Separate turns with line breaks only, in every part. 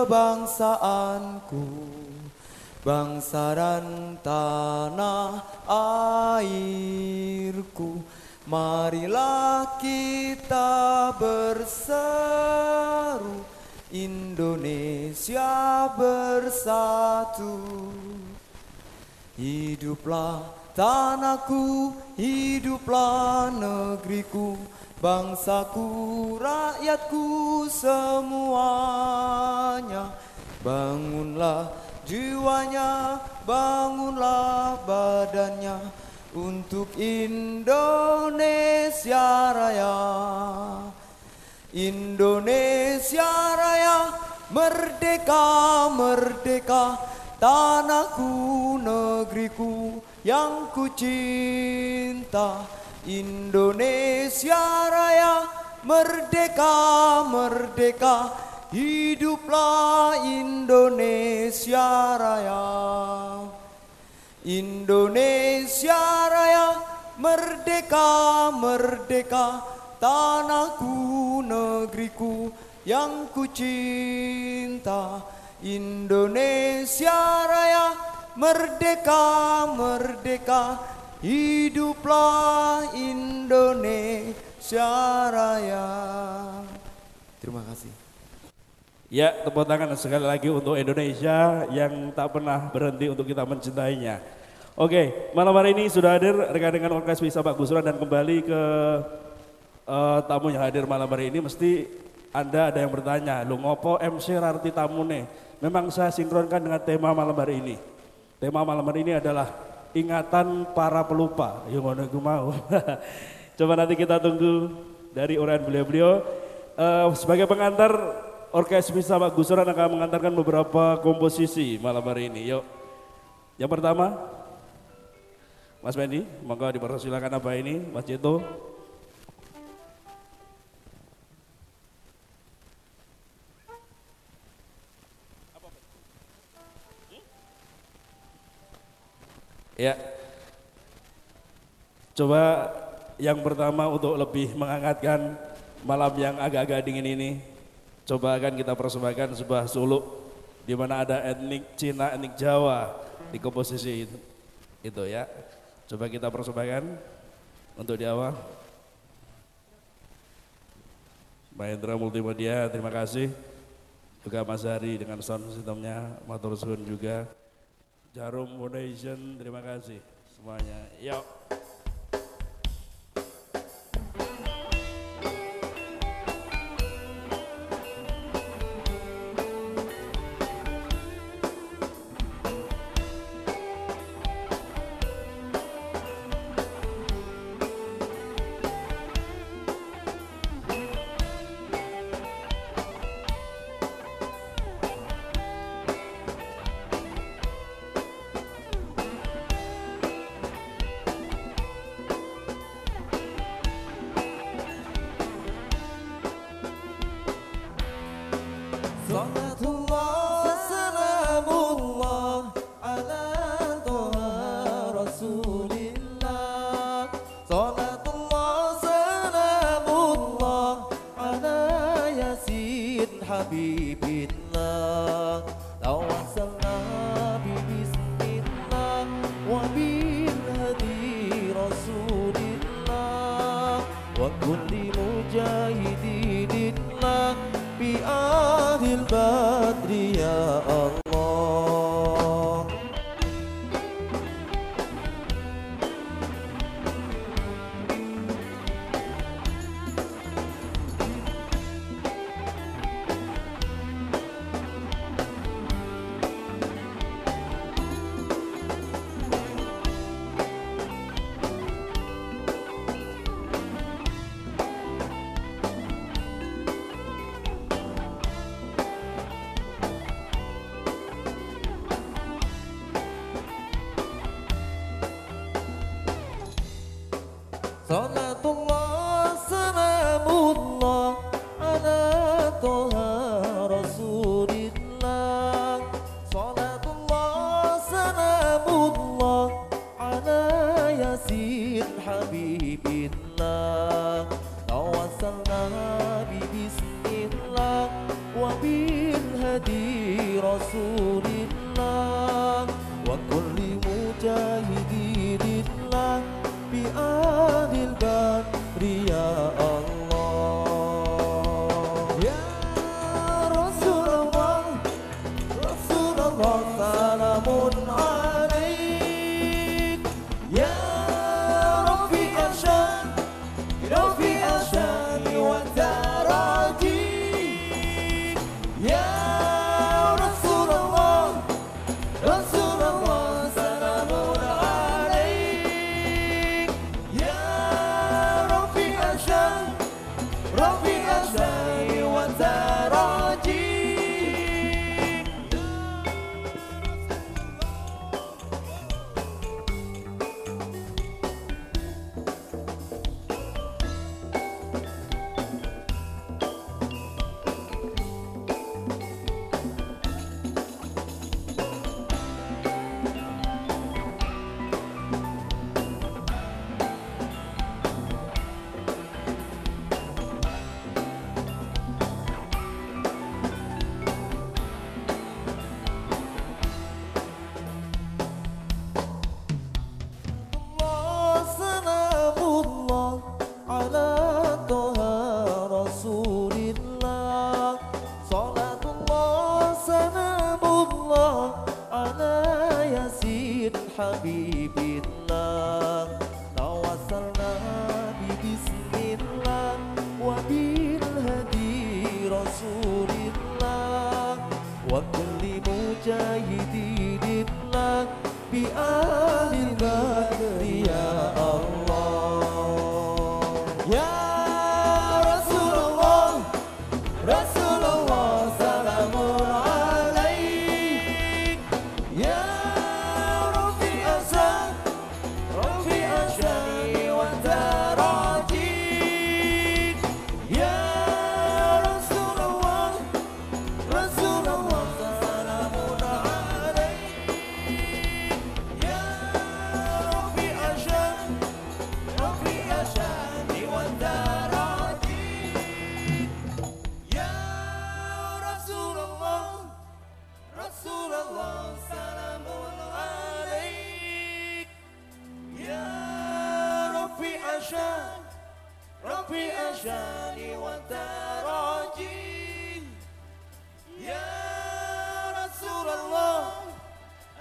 kebangsaanku. Bangsa dan tanah airku Marilah kita berseru Indonesia bersatu. Hiduplah tanahku, hiduplah negeriku Bangsaku, rakyatku semuanya. Bangunlah jiwanya, bangunlah badannya Untuk Indonesia Raya. Indonesia Raya Merdeka, merdeka. Tanahku, negeriku yang ku cinta Indonesia Raya merdeka merdeka. Hiduplah Indonesia Raya. Indonesia Raya merdeka merdeka. Tanahku negeriku yang ku cinta Indonesia Raya merdeka merdeka Hiduplah Indonesia Raya. Terima kasih.
Ya, tepuk tangan sekali lagi untuk Indonesia yang tak pernah berhenti untuk kita mencintainya. Oke, malam hari ini sudah hadir rekan-rekan Orkes Bisa Pak Gusron dan kembali ke uh, tamu yang hadir malam hari ini mesti Anda ada yang bertanya, lu ngopo MC Rarti tamune? Memang saya sinkronkan dengan tema malam hari ini. Tema malam hari ini adalah ingatan para pelupa. Yang ngono gue mau. Coba nanti kita tunggu dari uraian beliau-beliau. Uh, sebagai pengantar Orkes Bisa Pak Gusuran akan mengantarkan beberapa komposisi malam hari ini. Yuk. Yang pertama, Mas Benny, monggo dipersilakan apa ini, Mas Cito. Ya. Coba yang pertama untuk lebih menghangatkan malam yang agak-agak dingin ini, coba akan kita persembahkan sebuah suluk di mana ada etnik Cina, etnik Jawa di komposisi itu, itu ya. Coba kita persembahkan untuk di awal. Mahendra Multimedia, terima kasih. Juga Mas Hari dengan sound systemnya, Matur Suhun juga. Jarum Foundation, terima kasih semuanya. Yuk.
Ala أشاء ربي أشاني وأنت راجل يا رسول الله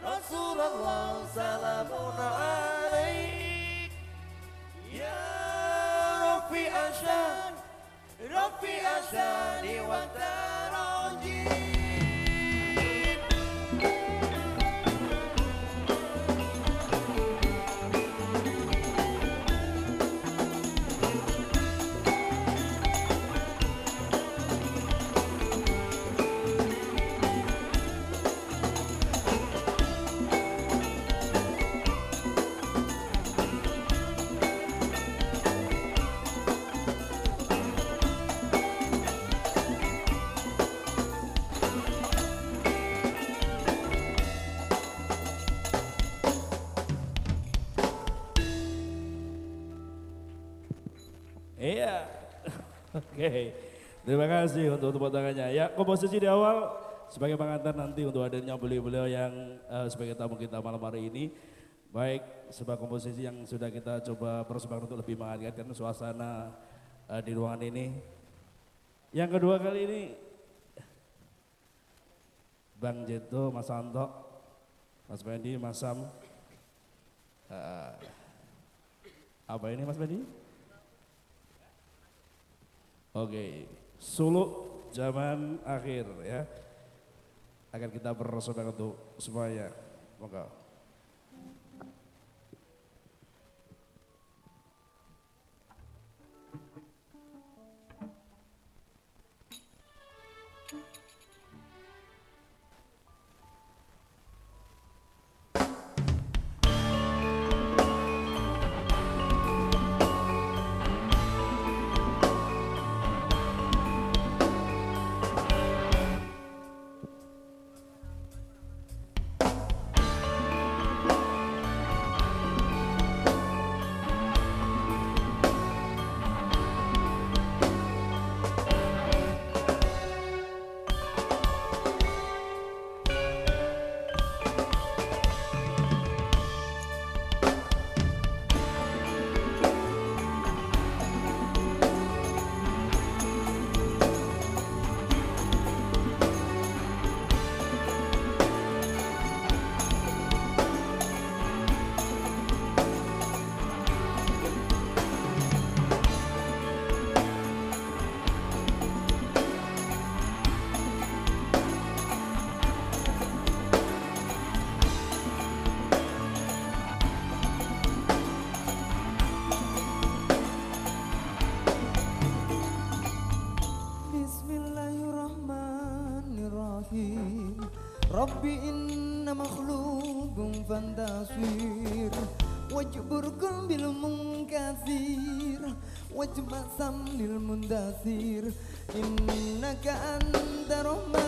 رسول الله سلام عليك يا ربي أشاني ربي أشاني وأنت
راجل Oke. Terima kasih untuk tepuk tangannya. Ya, komposisi di awal sebagai pengantar nanti untuk hadirnya beliau-beliau yang eh, sebagai tamu kita malam hari ini. Baik sebuah komposisi yang sudah kita coba persembahkan untuk lebih menghangatkan suasana eh, di ruangan ini. Yang kedua kali ini Bang Jeto, Mas Anto, Mas Bendi, Mas Sam. Eh, apa ini Mas Bendi? Oke, suluk zaman akhir ya. Akan kita persembahkan untuk semuanya. Monggo.
fantasir Wajburkun bil munkasir Wajmasan lil mundasir. Inna ka rahman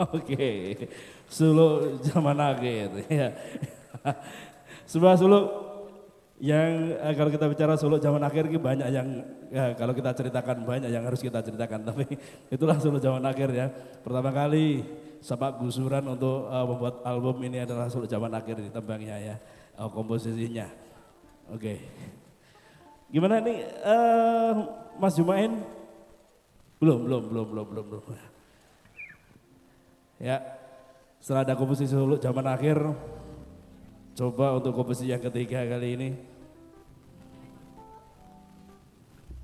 Oke, Solo zaman akhir ya. Sebuah Solo yang eh, kalau kita bicara Solo zaman akhir ini banyak yang ya, kalau kita ceritakan banyak yang harus kita ceritakan tapi itulah Solo zaman akhir ya. Pertama kali sepak gusuran untuk eh, membuat album ini adalah Solo zaman akhir di tembangnya ya, eh, komposisinya. Oke. Gimana nih eh, Mas Jumain? Belum, belum, belum, belum, belum, belum. Ya, setelah ada komposisi Solo zaman akhir, coba untuk komposisi yang ketiga kali ini.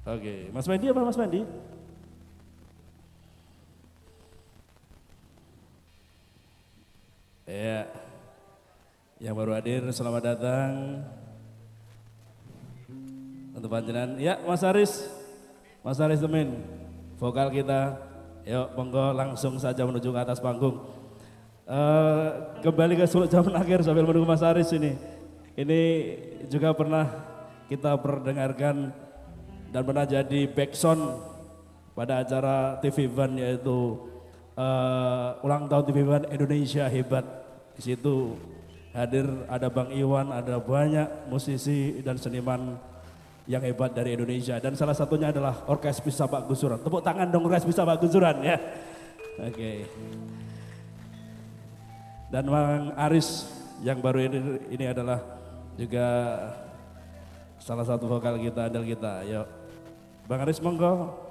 Oke, Mas Mandi apa Mas Mandi? Ya, yang baru hadir selamat datang untuk panjenengan. Ya, Mas Aris, Mas Aris Temin, vokal kita. Yuk, monggo langsung saja menuju ke atas panggung. Eh, kembali ke Solo zaman akhir sambil menunggu Mas Aris ini. Ini juga pernah kita perdengarkan dan pernah jadi backsound pada acara TV One yaitu eh, ulang tahun TV One Indonesia hebat. Di situ hadir ada Bang Iwan, ada banyak musisi dan seniman yang hebat dari Indonesia dan salah satunya adalah Orkes Bisa Pak Gusuran. Tepuk tangan dong Orkes Bisa Pak Gusuran ya. Oke. Dan Bang Aris yang baru ini, ini adalah juga salah satu vokal kita, andal kita. Yuk. Bang Aris monggo.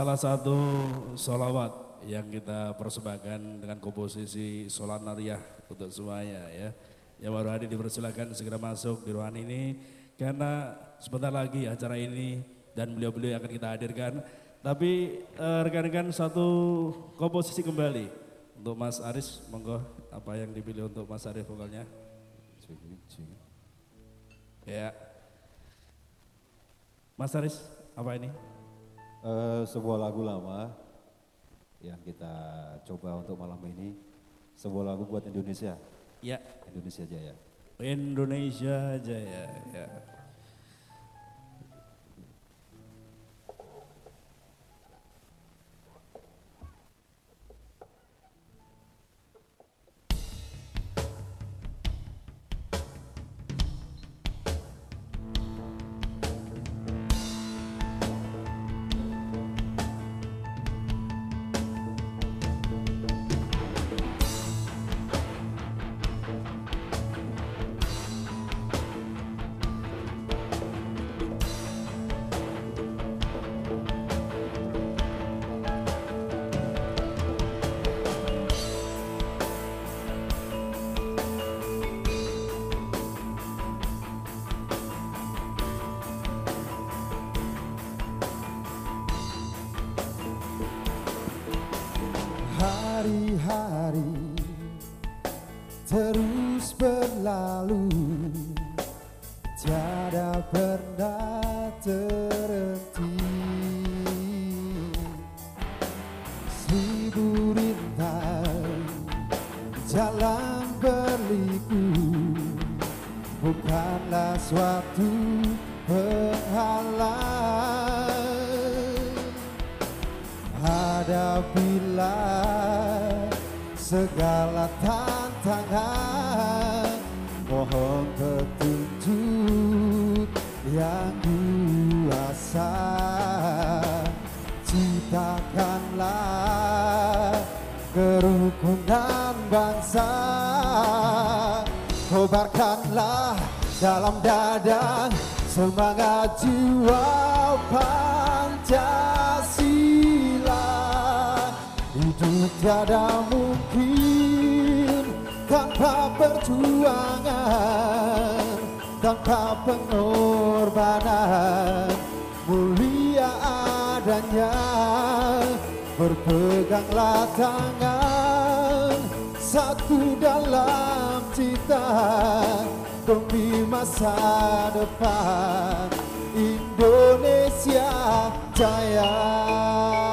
Salah satu solawat yang kita persembahkan dengan komposisi sholat nariyah untuk semuanya ya. Yang baru hadir dipersilakan segera masuk di ruangan ini karena sebentar lagi acara ini dan beliau-beliau akan kita hadirkan. Tapi eh, rekan-rekan satu komposisi kembali untuk Mas Aris, monggo apa yang dipilih untuk Mas Aris vokalnya? Ya. Mas Aris, apa ini?
Eh, sebuah lagu lama yang kita coba untuk malam ini. Sebuah lagu buat Indonesia,
Ya,
Indonesia Jaya.
Indonesia Jaya. Ya.
Hadapilah segala tantangan. Mohon petunjuk yang kuasa. Ciptakanlah kerukunan bangsa. Kobarkanlah dalam dada semangat jiwa Pancasila Hidup tiada mungkin tanpa perjuangan Tanpa pengorbanan. Mulia adanya Berpeganglah tangan Satu dalam cita Demi masa depan. Indonesia Jaya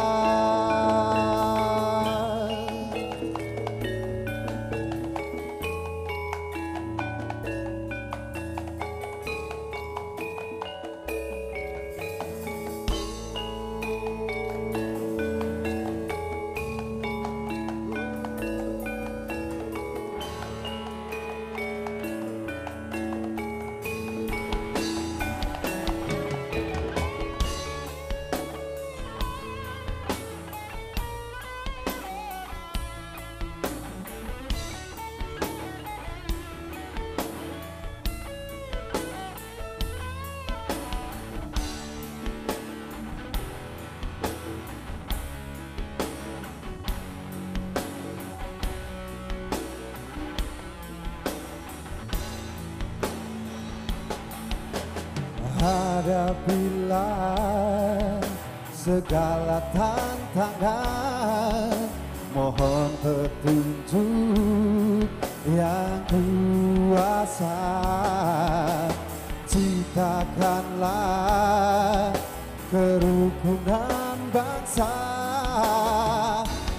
segala tantangan Mohon petunjuk yang kuasa. Ciptakanlah kerukunan bangsa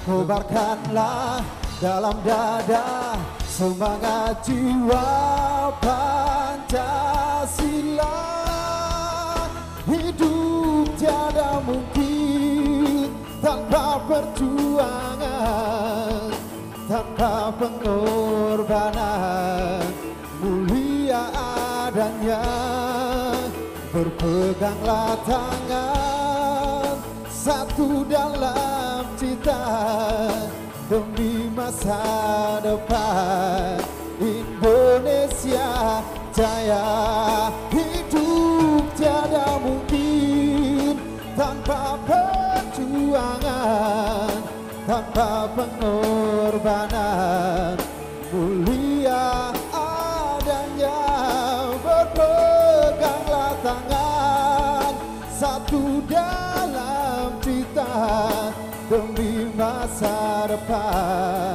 Kobarkanlah dalam dada semangat jiwa Pancasila. Hidup tiada mungkin tanpa perjuangan Tanpa pengorbanan Mulia adanya Berpeganglah tangan Satu dalam cita Demi masa depan pengorbanan Mulia adanya Berpeganglah tangan Satu dalam cita Demi masa depan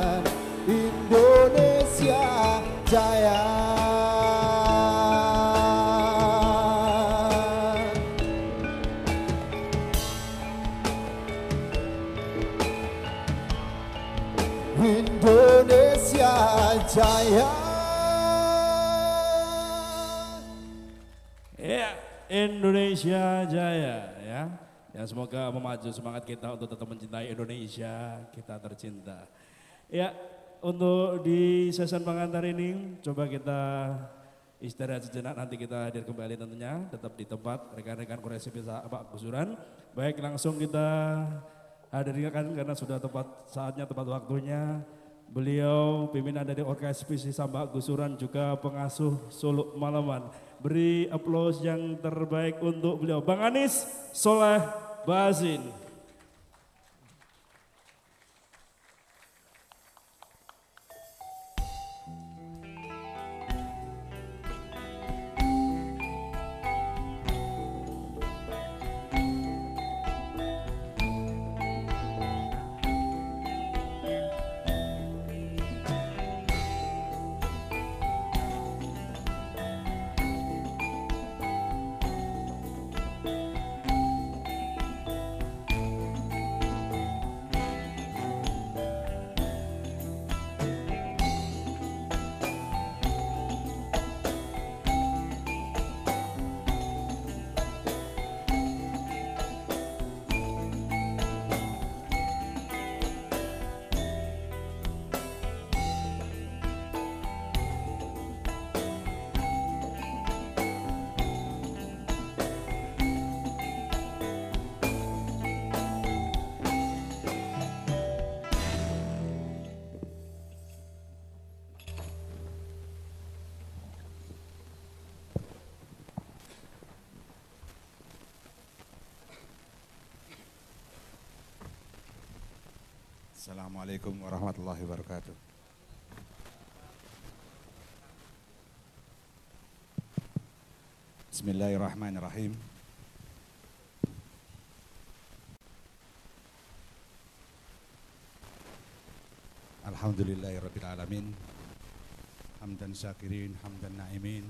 Indonesia Jaya
ya. Ya semoga memacu semangat kita untuk tetap mencintai Indonesia, kita tercinta. Ya, untuk di season pengantar ini coba kita istirahat sejenak nanti kita hadir kembali tentunya tetap di tempat rekan-rekan koreksi bisa Pak Gusuran. Baik langsung kita hadirkan karena sudah tepat saatnya tepat waktunya Beliau pimpinan dari Orkes Visi Sambak Gusuran juga pengasuh Suluk Malaman. Beri aplaus yang terbaik untuk beliau. Bang Anis Soleh Bazin.
Assalamualaikum warahmatullahi wabarakatuh. Bismillahirrahmanirrahim. Alhamdulillahirabbil alamin. Hamdan syakirin, hamdan na'imin.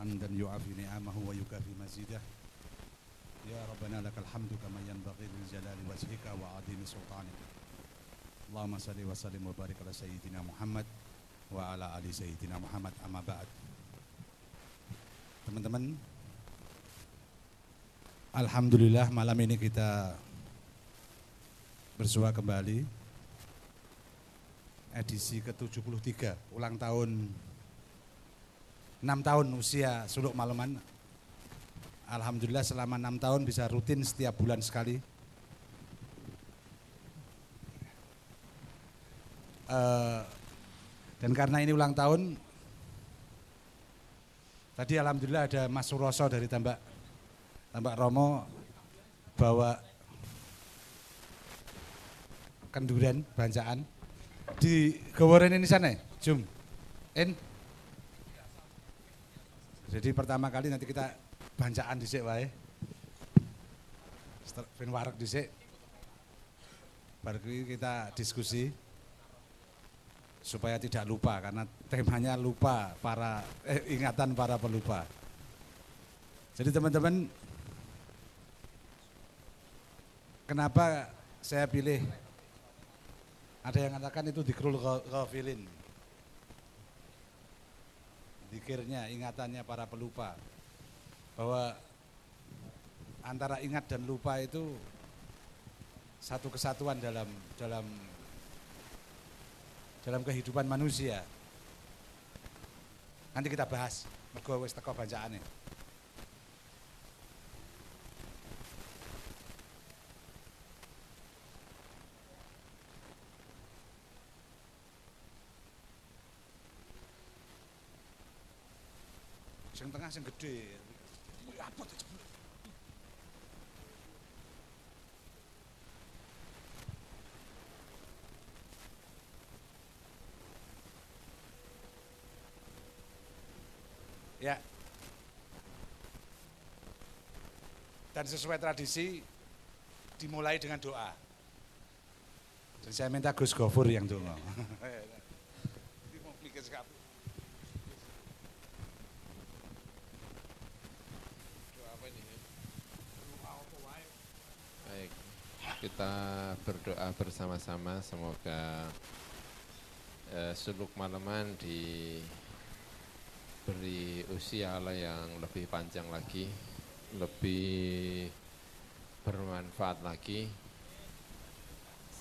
Hamdan yu'afi ni'amahu wa yukafi mazidah. Lakal hamdu kama yanbaghi lil jalali wajhika wa adimi sultanik. Allahumma salli wa sallim wa barik ala sayyidina Muhammad wa ala ali sayyidina Muhammad amma ba'd. Teman-teman, Alhamdulillah malam ini kita bersua kembali edisi ke-73 ulang tahun 6 tahun usia suluk malaman Alhamdulillah selama enam tahun bisa rutin setiap bulan sekali. Uh, dan karena ini ulang tahun, tadi Alhamdulillah ada Mas Suroso dari Tambak, Tambak Romo bawa kenduran banjaan di Gawaran ini sana, Jum, in. Jadi pertama kali nanti kita bancaan dhisik wae. Ben warek dhisik. Baru kita diskusi supaya tidak lupa karena temanya lupa para eh, ingatan para pelupa. Jadi teman-teman kenapa saya pilih ada yang mengatakan itu dikrul ghafilin. Dikirnya, ingatannya para pelupa bahwa antara ingat dan lupa itu satu kesatuan dalam dalam dalam kehidupan manusia. Nanti kita bahas mergo wis teko bancaane. Sing tengah sing gede. Ya. Dan sesuai tradisi dimulai dengan doa. Jadi saya minta Gus Gofur yang doa.
Baik, kita berdoa bersama-sama semoga eh, suluk malaman diberi usia Allah yang lebih panjang lagi, lebih bermanfaat lagi,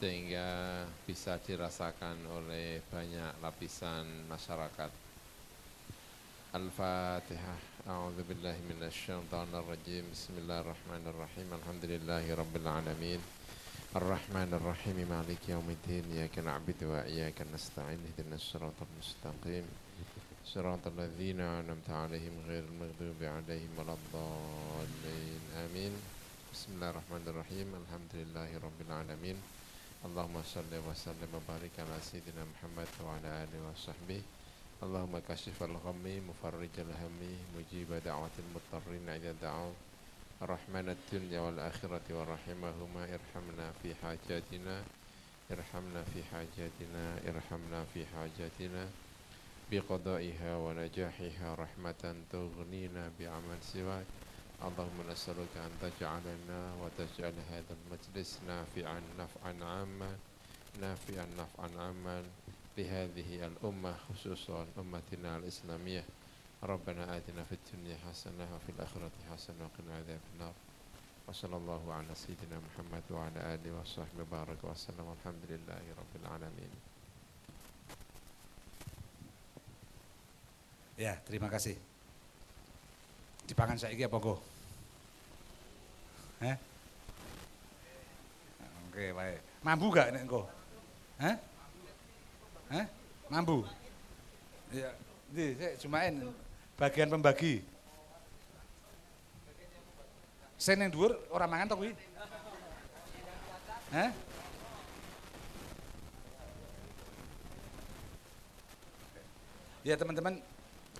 sehingga bisa dirasakan oleh banyak lapisan masyarakat. Al-Fatihah. أعوذ بالله من الشيطان الرجيم بسم الله الرحمن الرحيم الحمد لله رب العالمين الرحمن الرحيم مالك يوم الدين إياك نعبد وإياك نستعين اهدنا الصراط المستقيم صراط الذين أنعمت عليهم غير المغضوب عليهم ولا الضالين. آمين. بسم الله الرحمن الرحيم. الحمد لله رب العالمين. اللهم صل وسلم وبارك على سيدنا محمد وعلى آله وصحبه. اللهم كشف الغم مفرج الهم مجيب دعوة المضطرين إذا دعوا. الرحمن الدنيا والآخرة ورحمهما. ارحمنا في حاجاتنا ارحمنا في حاجاتنا ارحمنا في حاجاتنا. بقضائها ونجاحها رحمة تغنينا بعمل سواك. اللهم نسألك أن تجعلنا وتجعل هذا المجلس نافعا نفعا عاما نافعا نفعا عاما لهذه الأمة خصوصا أمتنا الإسلامية. ربنا آتنا في الدنيا حسنة وفي الآخرة حسنة وقنا عذاب النار. وصلى الله على سيدنا محمد وعلى آله وصحبه بارك وسلم. والحمد لله رب العالمين.
Ya, terima kasih. Dipangan ini apa go? Eh? Oke, baik. Mampu gak nek engko? Hah? Hah? Mampu. Ya, ini saya cumain bagian pembagi. Saya yang dhuwur orang mangan tau Eh? Ya teman-teman,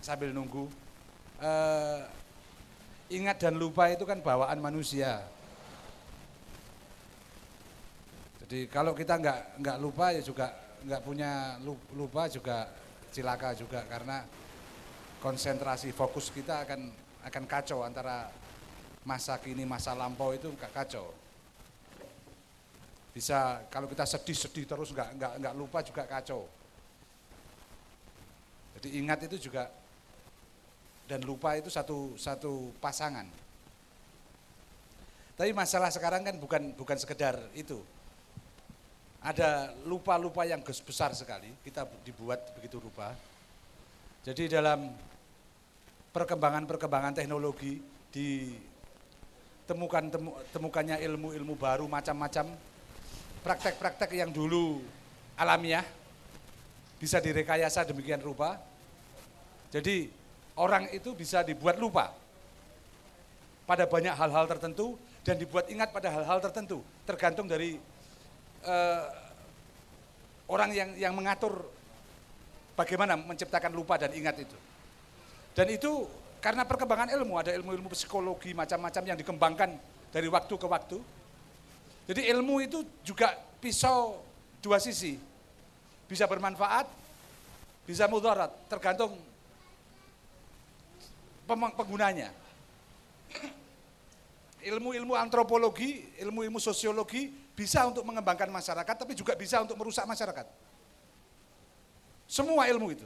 sambil nunggu, eh, ingat dan lupa itu kan bawaan manusia. Jadi kalau kita nggak nggak lupa ya juga nggak punya lu- lupa juga cilaka juga karena konsentrasi fokus kita akan akan kacau antara masa kini masa lampau itu nggak kacau. Bisa kalau kita sedih-sedih terus nggak nggak nggak lupa juga kacau. Jadi ingat itu juga dan lupa itu satu satu pasangan. Tapi masalah sekarang kan bukan bukan sekedar itu. Ada lupa-lupa yang besar sekali, kita dibuat begitu rupa. Jadi dalam perkembangan-perkembangan teknologi ditemukan temu- temukannya ilmu-ilmu baru macam-macam praktek-praktek yang dulu alamiah bisa direkayasa demikian rupa. Jadi orang itu bisa dibuat lupa pada banyak hal-hal tertentu dan dibuat ingat pada hal-hal tertentu tergantung dari eh, orang yang yang mengatur bagaimana menciptakan lupa dan ingat itu. Dan itu karena perkembangan ilmu, ada ilmu-ilmu psikologi macam-macam yang dikembangkan dari waktu ke waktu. Jadi ilmu itu juga pisau dua sisi. Bisa bermanfaat, bisa mudarat, tergantung penggunanya. Ilmu-ilmu antropologi, ilmu-ilmu sosiologi bisa untuk mengembangkan masyarakat, tapi juga bisa untuk merusak masyarakat. Semua ilmu itu.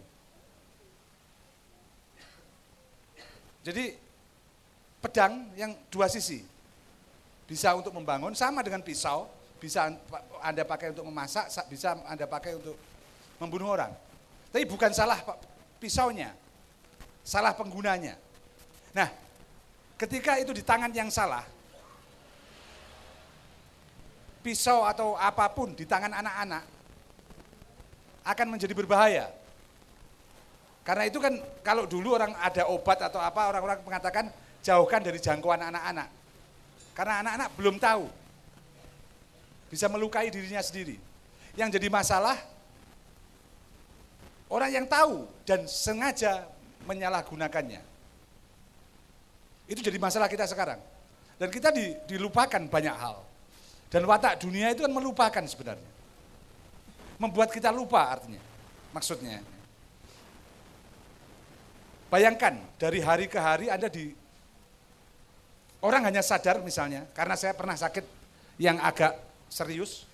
Jadi pedang yang dua sisi. Bisa untuk membangun sama dengan pisau, bisa Anda pakai untuk memasak, sa- bisa Anda pakai untuk membunuh orang. Tapi bukan salah pisaunya, salah penggunanya. Nah, ketika itu di tangan yang salah, pisau atau apa pun di tangan anak-anak akan menjadi berbahaya. Karena itu kan kalau dulu orang ada obat atau apa orang-orang mengatakan jauhkan dari jangkauan anak-anak. Karena anak-anak belum tahu. Bisa melukai dirinya sendiri. Yang jadi masalah orang yang tahu dan sengaja menyalahgunakannya. Itu jadi masalah kita sekarang. Dan kita di- dilupakan banyak hal. Dan watak dunia itu kan melupakan sebenarnya. Membuat kita lupa artinya. Maksudnya. Bayangkan dari hari ke hari Anda di orang hanya sadar misalnya karena saya pernah sakit yang agak serius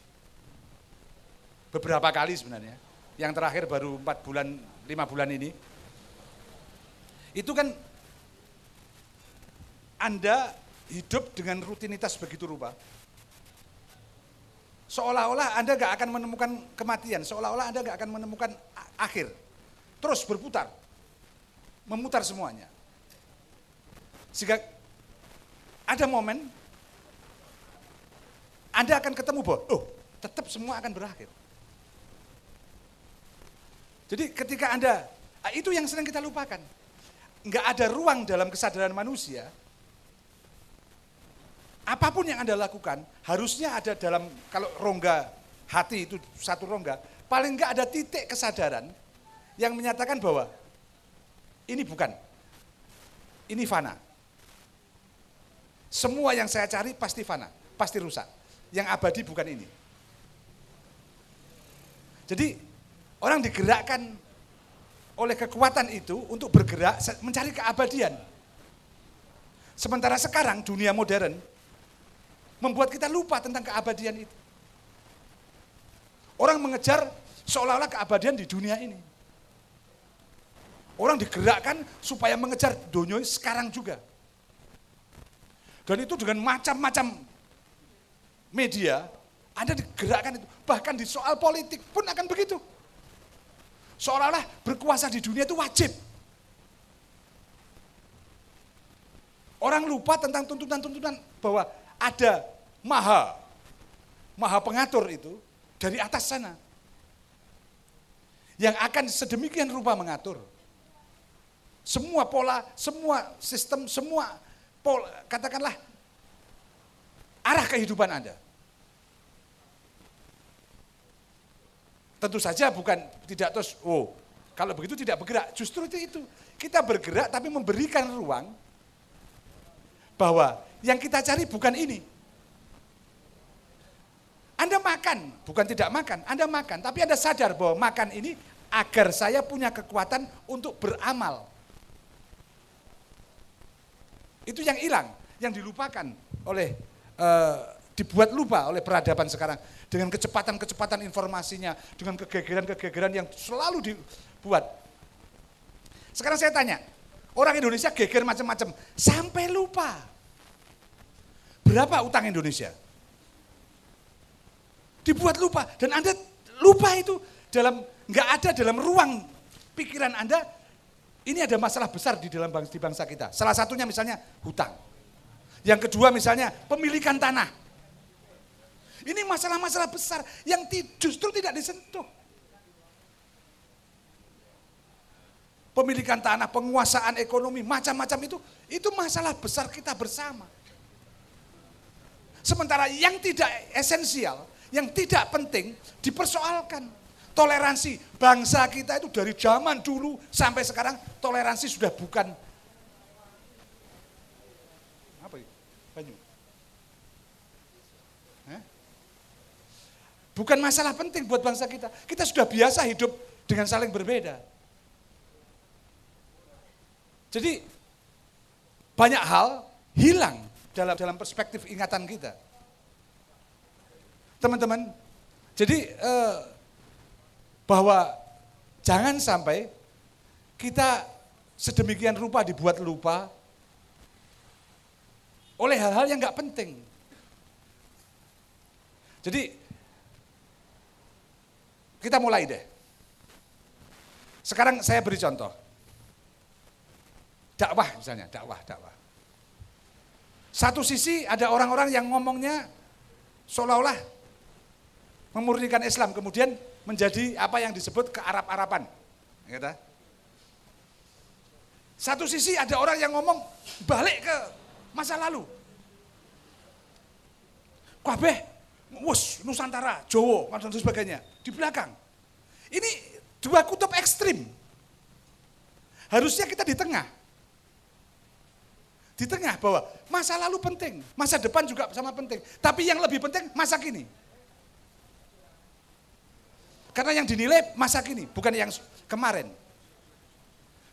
beberapa kali sebenarnya. Yang terakhir baru 4 bulan, 5 bulan ini. Itu kan Anda hidup dengan rutinitas begitu rupa. Seolah-olah Anda gak akan menemukan kematian, seolah-olah Anda gak akan menemukan akhir. Terus berputar, memutar semuanya. Sehingga ada momen Anda akan ketemu bahwa, oh tetap semua akan berakhir. Jadi ketika Anda, itu yang sering kita lupakan. Enggak ada ruang dalam kesadaran manusia apa pun yang Anda lakukan harusnya ada dalam kalau rongga hati itu satu rongga, paling enggak ada titik kesadaran yang menyatakan bahwa ini bukan. Ini fana. Semua yang saya cari pasti fana, pasti rusak. Yang abadi bukan ini. Jadi orang digerakkan oleh kekuatan itu untuk bergerak mencari keabadian. Sementara sekarang dunia modern membuat kita lupa tentang keabadian itu. Orang mengejar seolah-olah keabadian di dunia ini. Orang digerakkan supaya mengejar dunia sekarang juga. Dan itu dengan macam-macam media, Anda digerakkan itu. Bahkan di soal politik pun akan begitu. Seolah-olah berkuasa di dunia itu wajib. Orang lupa tentang tuntutan-tuntutan bahwa ada maha, maha pengatur itu dari atas sana. Yang akan sedemikian rupa mengatur. Semua pola, semua sistem, semua pola, katakanlah arah kehidupan Anda. Tentu saja bukan tidak terus, oh Kalau begitu tidak bergerak, justru itu itu. Kita bergerak tapi memberikan ruang bahwa yang kita cari bukan ini. Anda makan, bukan tidak makan, Anda makan, tapi Anda sadar bahwa makan ini agar saya punya kekuatan untuk beramal. Itu yang hilang, yang dilupakan oleh eh, dibuat lupa oleh peradaban sekarang dengan kecepatan-kecepatan informasinya, dengan kegegeran-kegegeran yang selalu dibuat. Sekarang saya tanya, orang Indonesia geger macam-macam sampai lupa. Berapa utang Indonesia? Dibuat lupa dan Anda lupa itu dalam nggak ada dalam ruang pikiran Anda ini ada masalah besar di dalam bangsa, di bangsa kita. Salah satunya misalnya hutang. Yang kedua misalnya pemilikan tanah. Ini masalah-masalah besar yang justru tidak disentuh. Pemilikan tanah, penguasaan ekonomi, macam-macam itu, itu masalah besar kita bersama. Sementara yang tidak esensial, yang tidak penting dipersoalkan. Toleransi bangsa kita itu dari zaman dulu sampai sekarang toleransi sudah bukan apa itu? Banyu. Bukan masalah penting buat bangsa kita. Kita sudah biasa hidup dengan saling berbeda. Jadi banyak hal hilang dalam dalam perspektif ingatan kita. Teman-teman, jadi eh, bahwa jangan sampai kita sedemikian rupa dibuat lupa oleh hal-hal yang nggak penting. Jadi kita mulai deh. Sekarang saya beri contoh. Dakwah misalnya, dakwah, dakwah. Satu sisi ada orang-orang yang ngomongnya seolah-olah memurnikan Islam, kemudian menjadi apa yang disebut ke Arab-Araban. Gitu. Satu sisi ada orang yang ngomong balik ke masa lalu. Kabeh, wus, Nusantara, Jowo, dan sebagainya. Di belakang. Ini dua kutub ekstrim. Harusnya kita di tengah. Di tengah bahwa masa lalu penting, masa depan juga sama penting. Tapi yang lebih penting masa kini. Karena yang dinilai masa kini, bukan yang kemarin.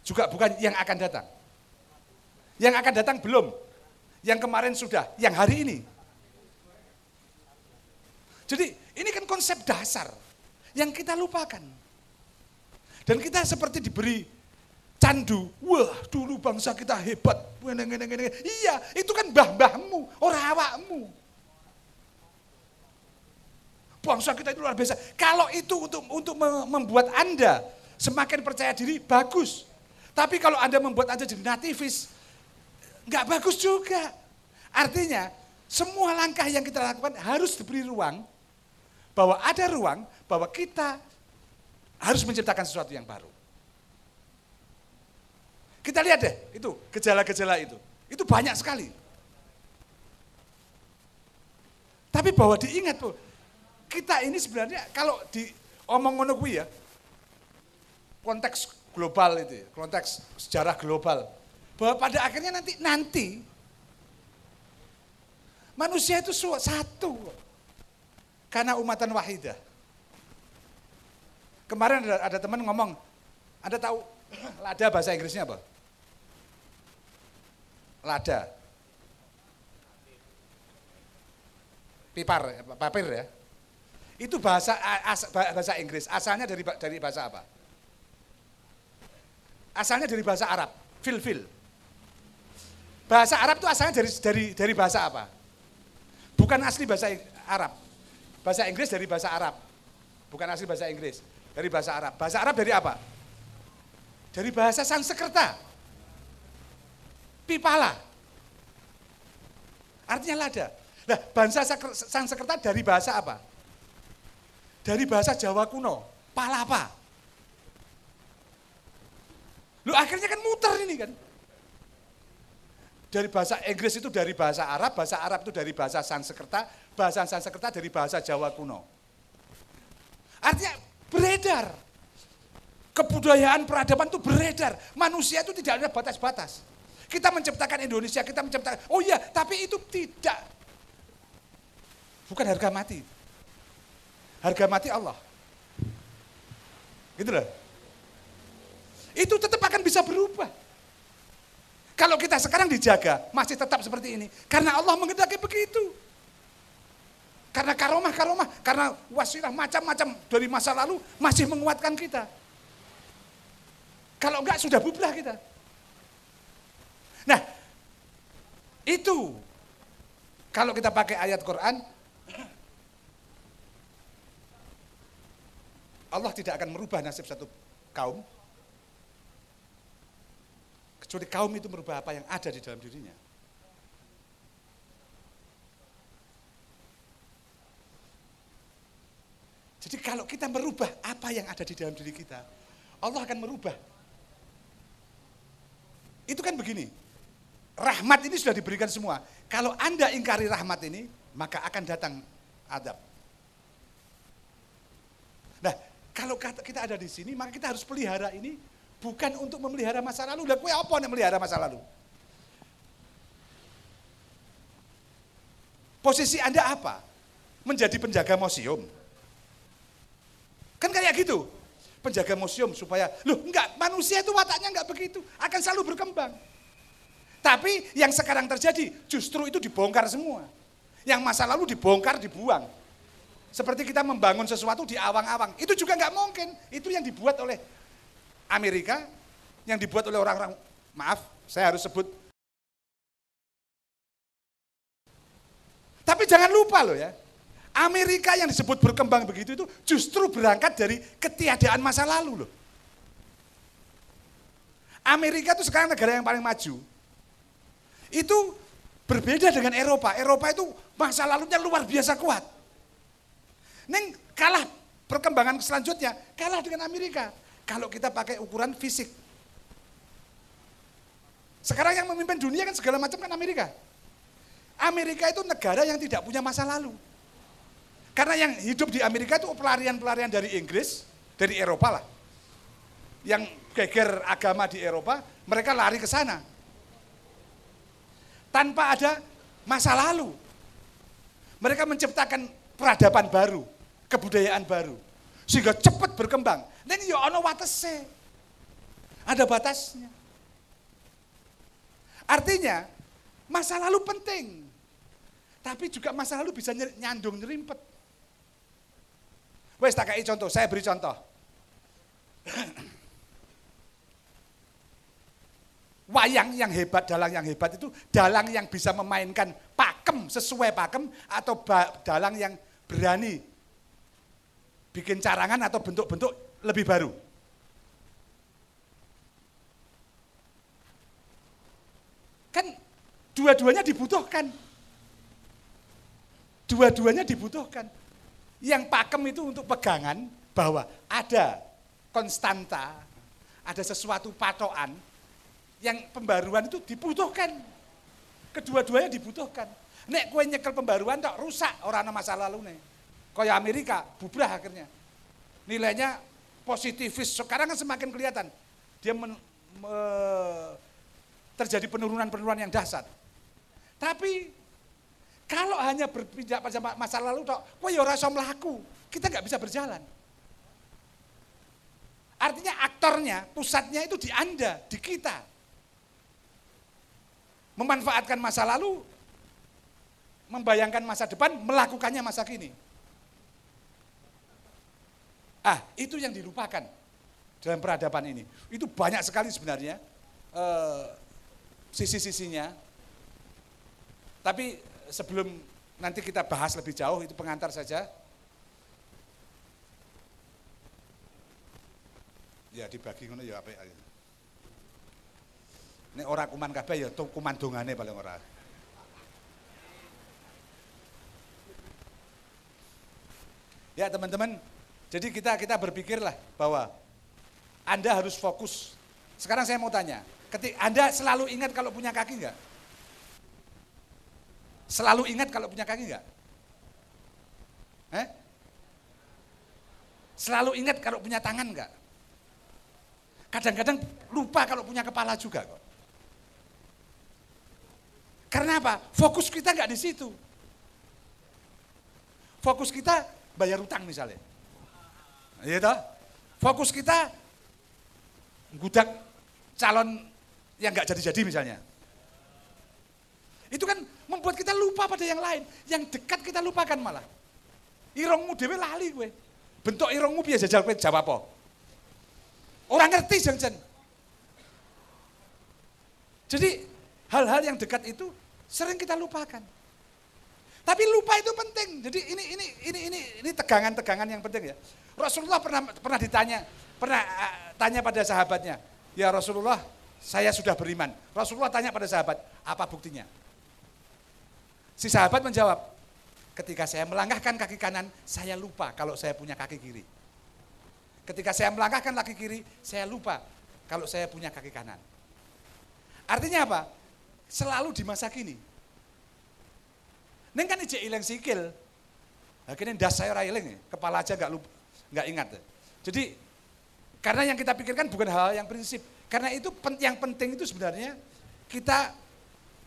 Juga bukan yang akan datang. Yang akan datang belum. Yang kemarin sudah, yang hari ini. Jadi ini kan konsep dasar yang kita lupakan. Dan kita seperti diberi candu. Wah dulu bangsa kita hebat. Iya itu kan mbah-mbahmu, orang awakmu. Bangsa kita itu luar biasa. Kalau itu untuk untuk membuat Anda semakin percaya diri, bagus. Tapi kalau Anda membuat Anda jadi nativis, nggak bagus juga. Artinya, semua langkah yang kita lakukan harus diberi ruang, bahwa ada ruang, bahwa kita harus menciptakan sesuatu yang baru. Kita lihat deh, itu gejala-gejala itu. Itu banyak sekali. Tapi bahwa diingat, kita ini sebenarnya kalau di omong ngono ya, konteks global itu ya, konteks sejarah global. Bahwa pada akhirnya nanti nanti manusia itu satu karena umatan wahidah. Kemarin ada, ada teman ngomong, Anda tahu lada bahasa Inggrisnya apa? Lada. Pipar, papir ya. Itu bahasa as, bahasa Inggris. Asalnya dari dari bahasa apa? Asalnya dari bahasa Arab, fil fil. Bahasa Arab itu asalnya dari dari dari bahasa apa? Bukan asli bahasa Arab. Bahasa Inggris dari bahasa Arab. Bukan asli bahasa Inggris, dari bahasa Arab. Bahasa Arab dari apa? Dari bahasa Sanskerta. Pipala. Artinya lada. Nah, bahasa Sanskerta dari bahasa apa? dari bahasa Jawa kuno, palapa. Lu akhirnya kan muter ini kan. Dari bahasa Inggris itu dari bahasa Arab, bahasa Arab itu dari bahasa Sanskerta, bahasa Sanskerta dari bahasa Jawa kuno. Artinya beredar. Kebudayaan peradaban itu beredar. Manusia itu tidak ada batas-batas. Kita menciptakan Indonesia, kita menciptakan, oh iya, tapi itu tidak. Bukan harga mati. Harga mati Allah. Gitu loh. Itu tetap akan bisa berubah. Kalau kita sekarang dijaga, masih tetap seperti ini. Karena Allah mengendaki begitu. Karena karomah-karomah, karena wasilah macam-macam dari masa lalu masih menguatkan kita. Kalau enggak sudah bubrah kita. Nah, itu kalau kita pakai ayat Quran, Allah tidak akan merubah nasib satu kaum, kecuali kaum itu merubah apa yang ada di dalam dirinya. Jadi kalau kita merubah apa yang ada di dalam diri kita, Allah akan merubah. Itu kan begini, rahmat ini sudah diberikan semua. Kalau Anda ingkari rahmat ini, maka akan datang adab. Nah, kalau kita ada di sini, maka kita harus pelihara ini bukan untuk memelihara masa lalu. Lah kue apa yang melihara masa lalu? Posisi Anda apa? Menjadi penjaga museum. Kan kayak gitu. Penjaga museum supaya, loh enggak, manusia itu wataknya enggak begitu. Akan selalu berkembang. Tapi yang sekarang terjadi justru itu dibongkar semua. Yang masa lalu dibongkar, dibuang. Seperti kita membangun sesuatu di awang-awang. Itu juga enggak mungkin. Itu yang dibuat oleh Amerika, yang dibuat oleh orang-orang, maaf, saya harus sebut. Tapi jangan lupa loh ya, Amerika yang disebut berkembang begitu itu justru berangkat dari ketiadaan masa lalu loh. Amerika itu sekarang negara yang paling maju. Itu berbeda dengan Eropa. Eropa itu masa lalunya luar biasa kuat. Neng kalah perkembangan selanjutnya, kalah dengan Amerika. Kalau kita pakai ukuran fisik. Sekarang yang memimpin dunia kan segala macam kan Amerika. Amerika itu negara yang tidak punya masa lalu. Karena yang hidup di Amerika itu pelarian-pelarian dari Inggris, dari Eropa lah. Yang geger agama di Eropa, mereka lari ke sana. Tanpa ada masa lalu. Mereka menciptakan peradaban baru, kebudayaan baru. Sehingga cepat berkembang. Dan ya ono. Ada batasnya. Artinya, masa lalu penting. Tapi juga masa lalu bisa nyandung nyerimpet. Wes tak contoh, saya beri contoh. Wayang yang hebat, dalang yang hebat itu dalang yang bisa memainkan pakem sesuai pakem atau dalang yang berani bikin carangan atau bentuk-bentuk lebih baru. Kan dua-duanya dibutuhkan. Dua-duanya dibutuhkan. Yang pakem itu untuk pegangan bahwa ada konstanta, ada sesuatu patokan yang pembaruan itu dibutuhkan. Kedua-duanya dibutuhkan. Nek kue nyekel pembaruan tak rusak orang masa lalu nih. Kaya Amerika bubrah akhirnya. Nilainya positifis sekarang kan semakin kelihatan. Dia men, me, terjadi penurunan-penurunan yang dahsyat. Tapi kalau hanya berpijak pada masa lalu tok, kowe ya ora iso. Kita nggak bisa berjalan. Artinya aktornya, pusatnya itu di Anda, di kita. Memanfaatkan masa lalu, membayangkan masa depan, melakukannya masa kini. Ah, itu yang dilupakan dalam peradaban ini. Itu banyak sekali sebenarnya eh, sisi-sisinya. Tapi sebelum nanti kita bahas lebih jauh itu pengantar saja. Ya dibagi ngono ya apa ya. Nek ora kuman kabeh ya kuman dongane paling ora. Ya teman-teman, jadi kita kita berpikirlah bahwa Anda harus fokus. Sekarang saya mau tanya, ketika Anda selalu ingat kalau punya kaki enggak? Selalu ingat kalau punya kaki enggak? Eh? Selalu ingat kalau punya tangan enggak? kadang-kadang lupa kalau punya kepala juga kok. Karena apa? Fokus kita nggak di situ. Fokus kita bayar utang misalnya. Iya toh? Fokus kita gudak calon yang nggak jadi-jadi misalnya. Itu kan membuat kita lupa pada yang lain. Yang dekat kita lupakan malah. Irongmu dewe lali gue. Bentuk irongmu biasa jajal kowe jawab apa? Orang ngerti jangan. Jadi hal-hal yang dekat itu sering kita lupakan. Tapi lupa itu penting. Jadi ini ini ini ini ini tegangan-tegangan yang penting ya. Rasulullah pernah pernah ditanya, pernah uh, tanya pada sahabatnya, "Ya Rasulullah, saya sudah beriman." Rasulullah tanya pada sahabat, "Apa buktinya?" Si sahabat menjawab, "Ketika saya melangkahkan kaki kanan, saya lupa kalau saya punya kaki kiri." Ketika saya melangkahkan kaki kiri, saya lupa kalau saya punya kaki kanan. Artinya apa? Selalu di masa kini. Neng kan ijek ileng sikil. Akhirnya das saya railing, kepala aja nggak lupa, nggak ingat. Jadi karena yang kita pikirkan bukan hal yang prinsip. Karena itu yang penting itu sebenarnya kita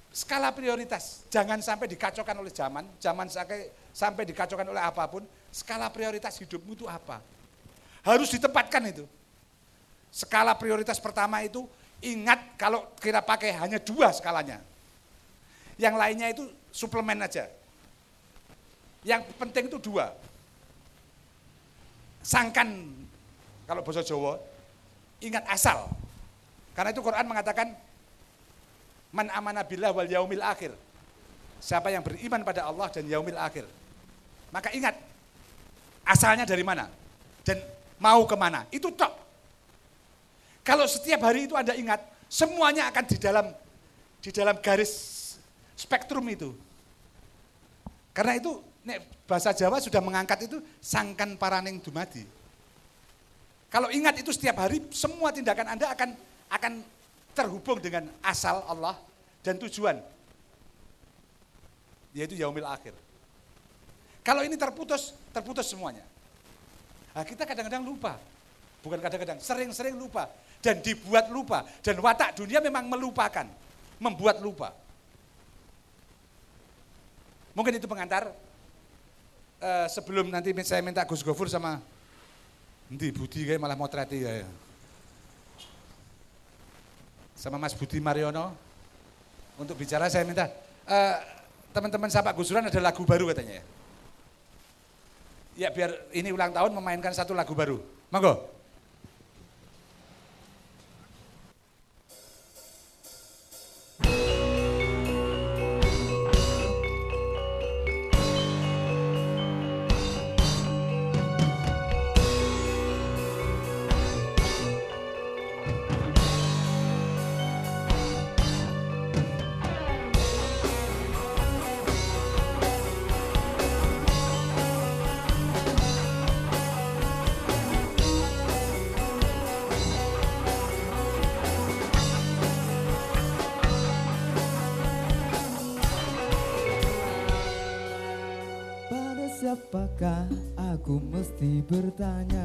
skala prioritas. Jangan sampai dikacaukan oleh zaman, zaman sampai sampai dikacaukan oleh apa pun. Skala prioritas hidupmu itu apa? Harus ditempatkan itu. Skala prioritas pertama itu ingat kalau kita pakai hanya dua skalanya. Yang lainnya itu suplemen aja. Yang penting itu dua. Sangkan kalau bahasa Jawa, ingat asal. Karena itu Quran mengatakan man amana billah wal yaumil akhir. Siapa yang beriman pada Allah dan yaumil akhir. Maka ingat asalnya dari mana dan mau ke mana. Itu tok. Kalau setiap hari itu Anda ingat, semuanya akan di dalam di dalam garis spektrum itu. Karena itu nek bahasa Jawa sudah mengangkat itu sangkan paraning dumadi. Kalau ingat itu setiap hari, semua tindakan Anda akan akan terhubung dengan asal Allah dan tujuan. Yaitu yaumil akhir. Kalau ini terputus, terputus semuanya. Nah, kita kadang-kadang lupa. Bukan kadang-kadang, sering-sering lupa. Dan dibuat lupa. Dan watak dunia memang melupakan. Membuat lupa. Mungkin itu pengantar. Uh, sebelum nanti saya minta Gus Gofur sama Nanti Budi kayak malah motreti ya. Sama Mas Budi Mariono untuk bicara saya minta uh, teman-teman sahabat Gusuran ada lagu baru katanya ya. Ya biar ini ulang tahun memainkan satu lagu baru. Monggo.
Bertanya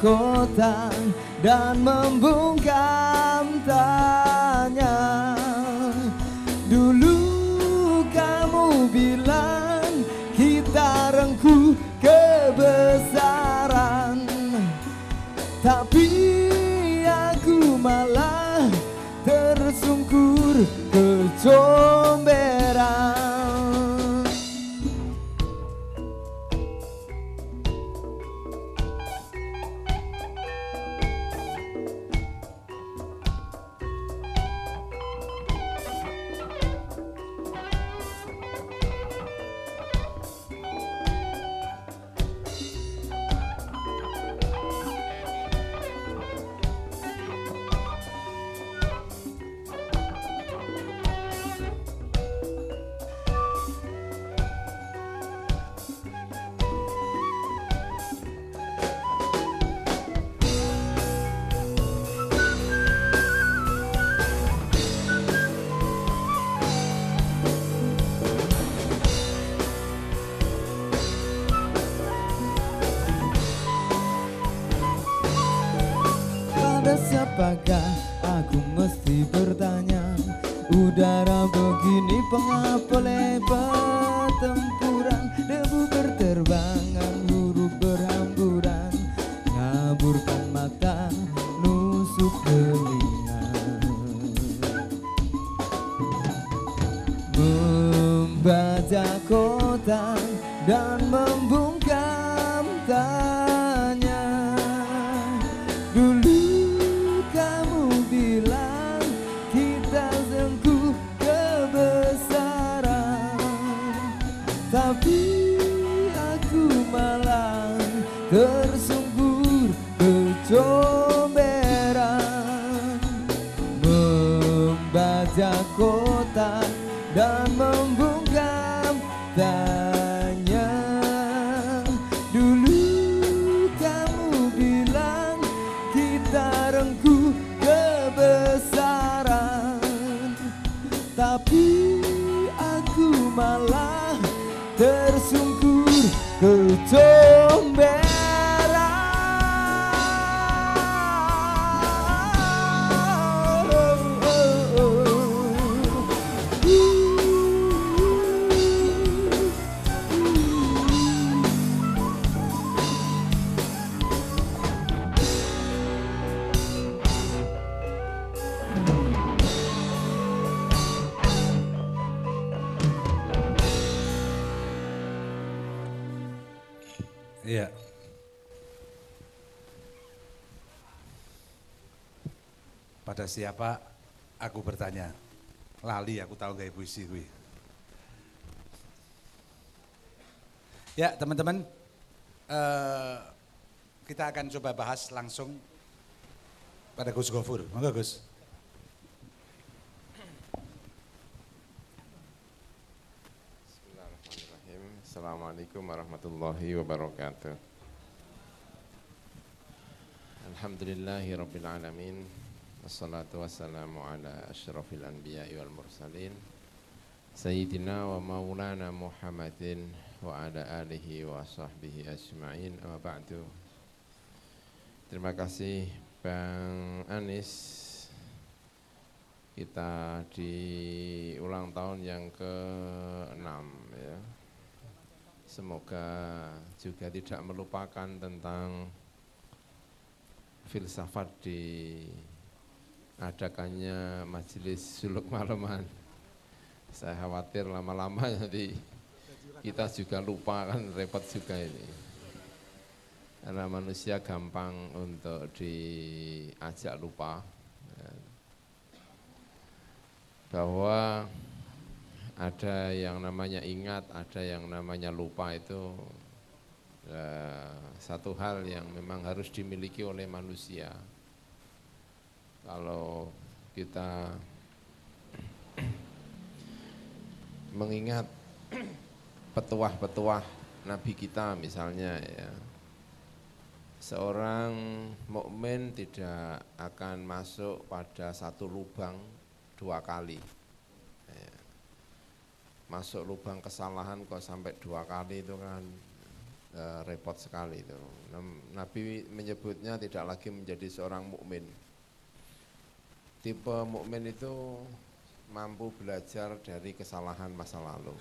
kota dan membungkam apakah aku mesti bertanya? Udara begini pengap oleh
puisi gue. Ya teman-teman, eh, kita akan coba bahas langsung pada Gus Gofur. Monggo Gus.
Bismillahirrahmanirrahim. Assalamualaikum warahmatullahi wabarakatuh. Alhamdulillahi rabbil alamin. Wassalatu wassalamu ala asyrafil anbiya'i wal mursalin. Sayyidina wa maulana Muhammadin wa ala alihi wa sahbihi ajma'in. Amma ba'du. Terima kasih Bang Anis kita di ulang tahun yang ke-6 ya. Semoga juga tidak melupakan tentang filsafat di adakannya majelis suluk malaman. Saya khawatir lama-lama nanti kita juga lupa kan repot juga ini. Karena manusia gampang untuk diajak lupa. ya bahwa ada yang namanya ingat, ada yang namanya lupa itu eh, satu hal yang memang harus dimiliki oleh manusia. Kalau kita mengingat petuah-petuah Nabi kita misalnya ya, seorang mukmin tidak akan masuk pada satu lubang dua kali. Ya. Masuk lubang kesalahan kok sampai dua kali itu kan eh, repot sekali itu. Nabi menyebutnya tidak lagi menjadi seorang mukmin. Tipe mukmin itu mampu belajar dari kesalahan masa lalu.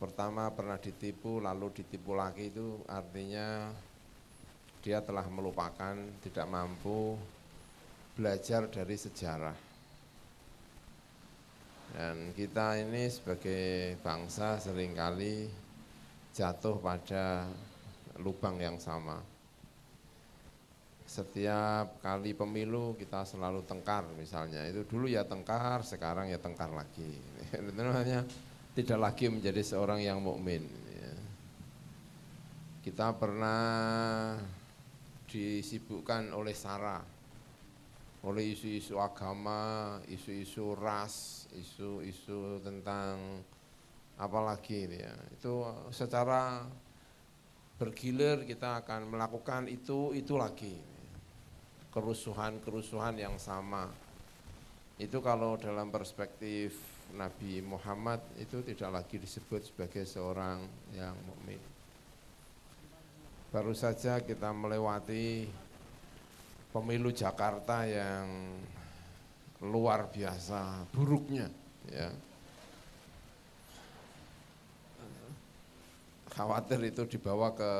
Pertama pernah ditipu lalu ditipu lagi itu artinya dia telah melupakan, tidak mampu belajar dari sejarah. Dan kita ini sebagai bangsa sering kali jatuh pada lubang yang sama. Setiap kali pemilu kita selalu tengkar misalnya. Itu dulu ya tengkar, sekarang ya tengkar lagi. Itu namanya tidak lagi menjadi seorang yang mukmin. ya. Kita pernah disibukkan oleh Sarah oleh isu-isu agama, isu-isu ras, isu-isu tentang apalagi ya. Itu secara bergilir kita akan melakukan itu itu lagi. Kerusuhan-kerusuhan yang sama. Itu kalau dalam perspektif Nabi Muhammad itu tidak lagi disebut sebagai seorang yang mukmin. Baru saja kita melewati pemilu Jakarta yang luar biasa buruknya ya khawatir itu dibawa ke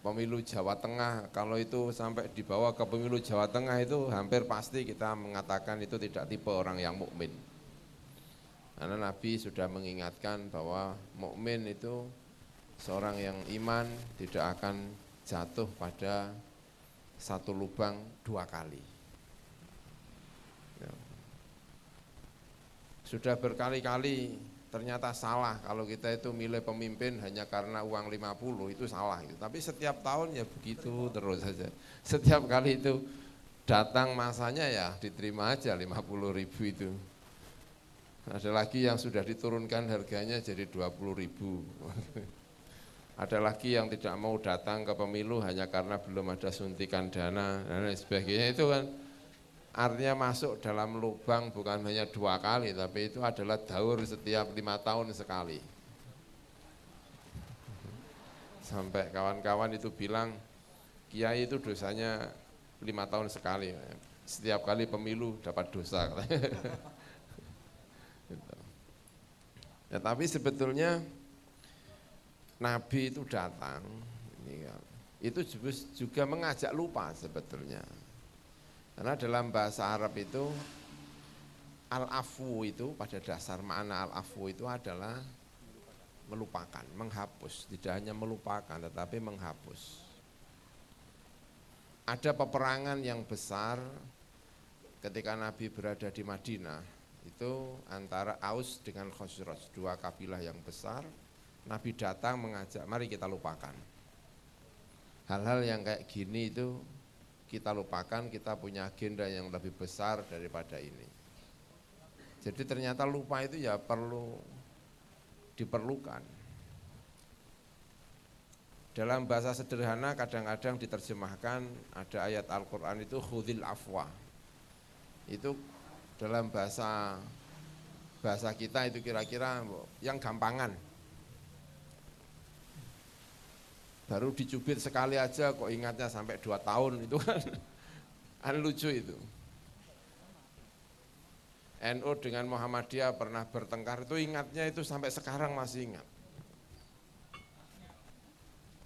pemilu Jawa Tengah. Kalau itu sampai dibawa ke pemilu Jawa Tengah itu hampir pasti kita mengatakan itu tidak tipe orang yang mukmin. Karena Nabi sudah mengingatkan bahwa mukmin itu seorang yang iman tidak akan jatuh pada satu lubang dua kali. Sudah berkali-kali ternyata salah kalau kita itu milih pemimpin hanya karena uang 50 itu salah gitu. Tapi setiap tahun ya begitu terus saja. Setiap kali itu datang masanya ya diterima aja 50 ribu itu. Ada lagi yang sudah diturunkan harganya jadi 20 ribu. Ada lagi yang tidak mau datang ke pemilu hanya karena belum ada suntikan dana dan lain sebagainya itu kan Artinya masuk dalam lubang bukan hanya dua kali, tapi itu adalah daur setiap lima tahun sekali. Sampai kawan-kawan itu bilang, kiai itu dosanya lima tahun sekali. Setiap kali pemilu dapat dosa. Gitu. Ya, tapi sebetulnya Nabi itu datang, itu juga mengajak lupa sebetulnya. Karena dalam bahasa Arab itu al-afu itu pada dasar makna al-afu itu adalah melupakan, menghapus, tidak hanya melupakan tetapi menghapus. Ada peperangan yang besar ketika Nabi berada di Madinah itu antara Aus dengan Khosroj, dua kabilah yang besar. Nabi datang mengajak, mari kita lupakan. Hal-hal yang kayak gini itu kita lupakan kita punya agenda yang lebih besar daripada ini. Jadi ternyata lupa itu ya perlu diperlukan. Dalam bahasa sederhana kadang-kadang diterjemahkan ada ayat Al-Quran itu khudil afwa. Itu dalam bahasa bahasa kita itu kira-kira yang gampangan. Baru dicubit sekali aja kok ingatnya sampai dua tahun itu kan. Kan lucu itu. NU dengan Muhammadiyah pernah bertengkar. Itu ingatnya itu sampai sekarang masih ingat.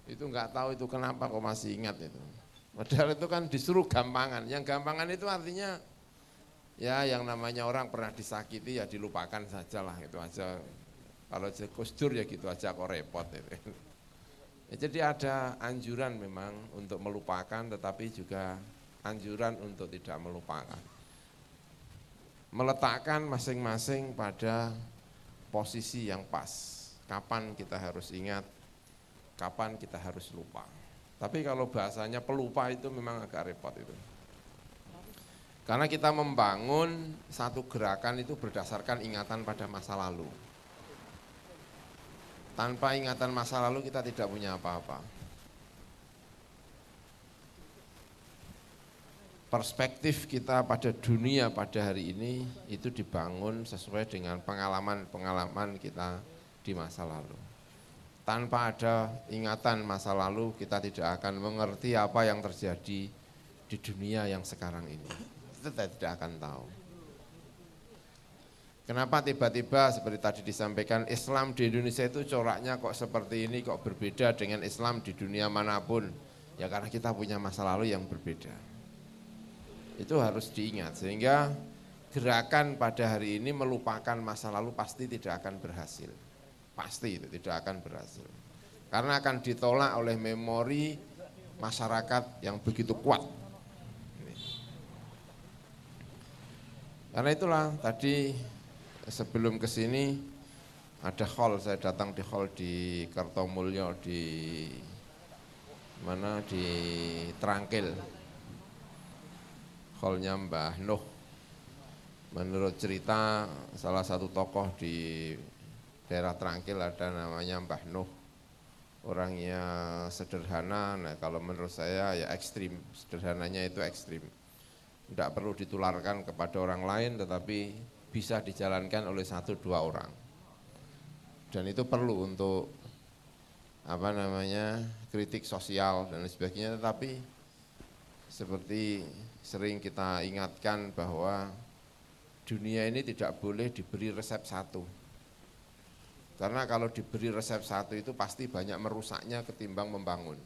Itu nggak tahu itu kenapa kok masih ingat itu. Padahal itu kan disuruh gampangan. Yang gampangan itu artinya ya yang namanya orang pernah disakiti ya dilupakan saja lah itu aja. Kalau kustur ya gitu aja kok repot itu Ya, jadi ada anjuran memang untuk melupakan tetapi juga anjuran untuk tidak melupakan. Meletakkan masing-masing pada posisi yang pas. Kapan kita harus ingat, kapan kita harus lupa. Tapi kalau bahasanya pelupa itu memang agak repot itu. Karena kita membangun satu gerakan itu berdasarkan ingatan pada masa lalu. Tanpa ingatan masa lalu kita tidak punya apa-apa. Perspektif kita pada dunia pada hari ini itu dibangun sesuai dengan pengalaman-pengalaman kita di masa lalu. Tanpa ada ingatan masa lalu kita tidak akan mengerti apa yang terjadi di dunia yang sekarang ini. Kita tidak akan tahu. Kenapa tiba-tiba seperti tadi disampaikan Islam di Indonesia itu coraknya kok seperti ini, kok berbeda dengan Islam di dunia mana pun. Ya karena kita punya masa lalu yang berbeda. Itu harus diingat sehingga gerakan pada hari ini melupakan masa lalu pasti tidak akan berhasil. Pasti itu tidak akan berhasil. Karena akan ditolak oleh memori masyarakat yang begitu kuat. Karena itulah tadi sebelum ke sini ada hall, saya datang di hall di Kartomulyo di mana di Trangkil. Hallnya Mbah Nuh. Menurut cerita salah satu tokoh di daerah Trangkil ada namanya Mbah Nuh. Orangnya sederhana, nah kalau menurut saya ya ekstrim, sederhananya itu ekstrim. Tidak perlu ditularkan kepada orang lain tetapi bisa dijalankan oleh satu dua orang. Dan itu perlu untuk apa namanya kritik sosial dan sebagainya, tetapi seperti sering kita ingatkan bahwa dunia ini tidak boleh diberi resep satu. Karena kalau diberi resep satu itu pasti banyak merusaknya ketimbang membangun.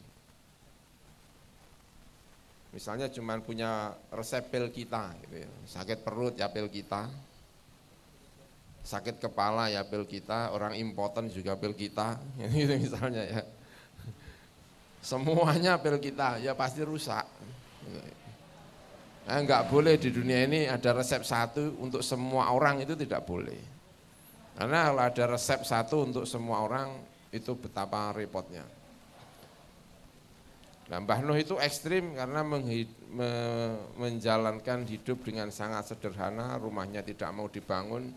Misalnya cuma punya resep pil kita, gitu ya. sakit perut ya pil kita, sakit kepala ya pil kita, orang impoten juga pil kita, gitu misalnya ya. Semuanya pil kita, ya pasti rusak. Nah, enggak boleh di dunia ini ada resep satu untuk semua orang itu tidak boleh. Karena kalau ada resep satu untuk semua orang itu betapa repotnya. Nah, Mbah Nuh itu ekstrim karena me, menjalankan hidup dengan sangat sederhana, rumahnya tidak mau dibangun,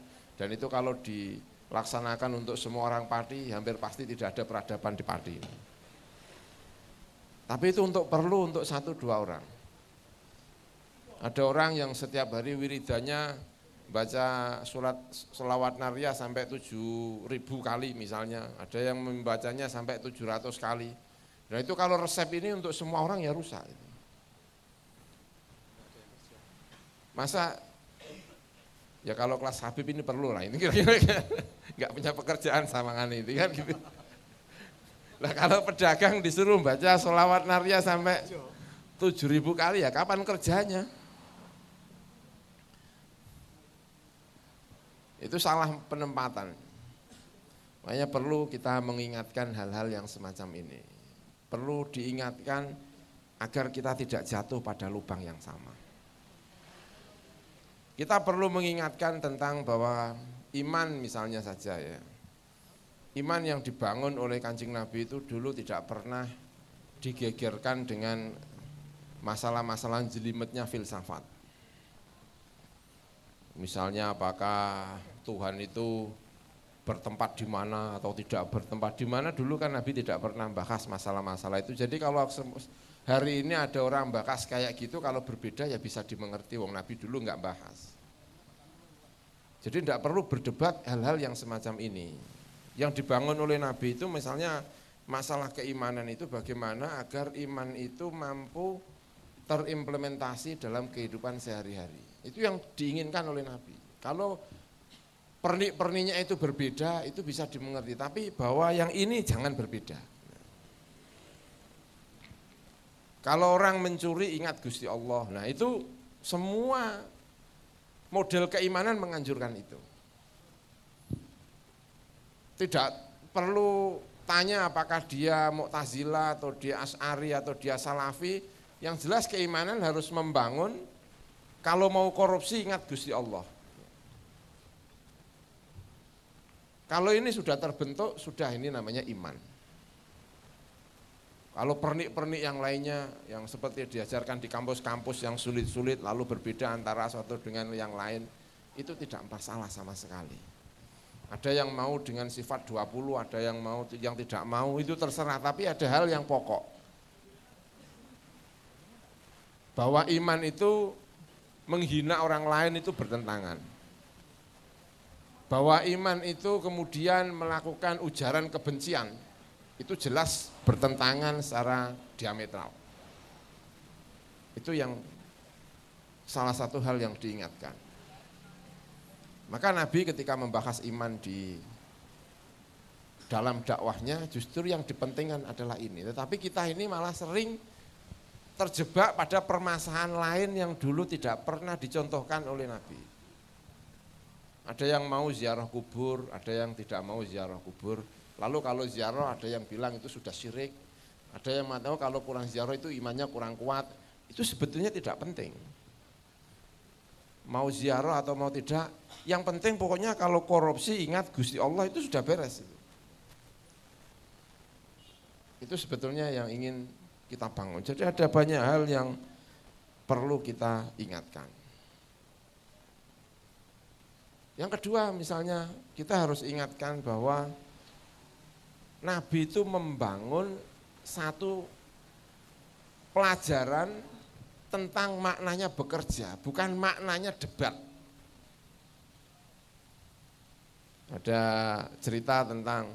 dan itu kalau dilaksanakan untuk semua orang Pati, hampir pasti tidak ada peradaban di Pati. Tapi itu untuk perlu untuk satu dua orang. Ada orang yang setiap hari wiridanya baca surat selawat naria sampai tujuh ribu kali misalnya, ada yang membacanya sampai tujuh ratus kali Nah itu kalau resep ini untuk semua orang ya rusak. Masa ya kalau kelas Habib ini perlu lah ini kira-kira nggak punya pekerjaan sama kan itu kan gitu. Nah kalau pedagang disuruh baca solawat narya sampai tujuh ribu kali ya kapan kerjanya? Itu salah penempatan. Makanya perlu kita mengingatkan hal-hal yang semacam ini perlu diingatkan agar kita tidak jatuh pada lubang yang sama. Kita perlu mengingatkan tentang bahwa iman misalnya saja ya. Iman yang dibangun oleh kancing Nabi itu dulu tidak pernah digegerkan dengan masalah-masalah jelimetnya filsafat. Misalnya apakah Tuhan itu bertempat di mana atau tidak bertempat di mana dulu kan Nabi tidak pernah bahas masalah-masalah itu. Jadi kalau hari ini ada orang bahas kayak gitu kalau berbeda ya bisa dimengerti wong Nabi dulu nggak bahas. Jadi tidak perlu berdebat hal-hal yang semacam ini. Yang dibangun oleh Nabi itu misalnya masalah keimanan itu bagaimana agar iman itu mampu terimplementasi dalam kehidupan sehari-hari. Itu yang diinginkan oleh Nabi. Kalau pernik-perniknya itu berbeda, itu bisa dimengerti. Tapi bahwa yang ini jangan berbeda. Kalau orang mencuri ingat Gusti Allah. Nah itu semua model keimanan menganjurkan itu. Tidak perlu tanya apakah dia Mu'tazila atau dia As'ari atau dia Salafi. Yang jelas keimanan harus membangun kalau mau korupsi ingat Gusti Allah. Kalau ini sudah terbentuk, sudah ini namanya iman. Kalau pernik-pernik yang lainnya, yang seperti diajarkan di kampus-kampus yang sulit-sulit, lalu berbeda antara satu dengan yang lain, itu tidak masalah sama sekali. Ada yang mau dengan sifat 20, ada yang mau yang tidak mau, itu terserah. Tapi ada hal yang pokok. Bahwa iman itu menghina orang lain itu bertentangan bahwa iman itu kemudian melakukan ujaran kebencian itu jelas bertentangan secara diametral. Itu yang salah satu hal yang diingatkan. Maka Nabi ketika membahas iman di dalam dakwahnya justru yang dipentingkan adalah ini. Tetapi kita ini malah sering terjebak pada permasalahan lain yang dulu tidak pernah dicontohkan oleh Nabi. Ada yang mau ziarah kubur, ada yang tidak mau ziarah kubur. Lalu kalau ziarah ada yang bilang itu sudah syirik, ada yang tahu kalau kurang ziarah itu imannya kurang kuat. Itu sebetulnya tidak penting. Mau ziarah atau mau tidak, yang penting pokoknya kalau korupsi ingat Gusti Allah itu sudah beres. Itu, itu sebetulnya yang ingin kita bangun. Jadi ada banyak hal yang perlu kita ingatkan. Yang kedua misalnya kita harus ingatkan bahwa Nabi itu membangun satu pelajaran tentang maknanya bekerja, bukan maknanya debat. Ada cerita tentang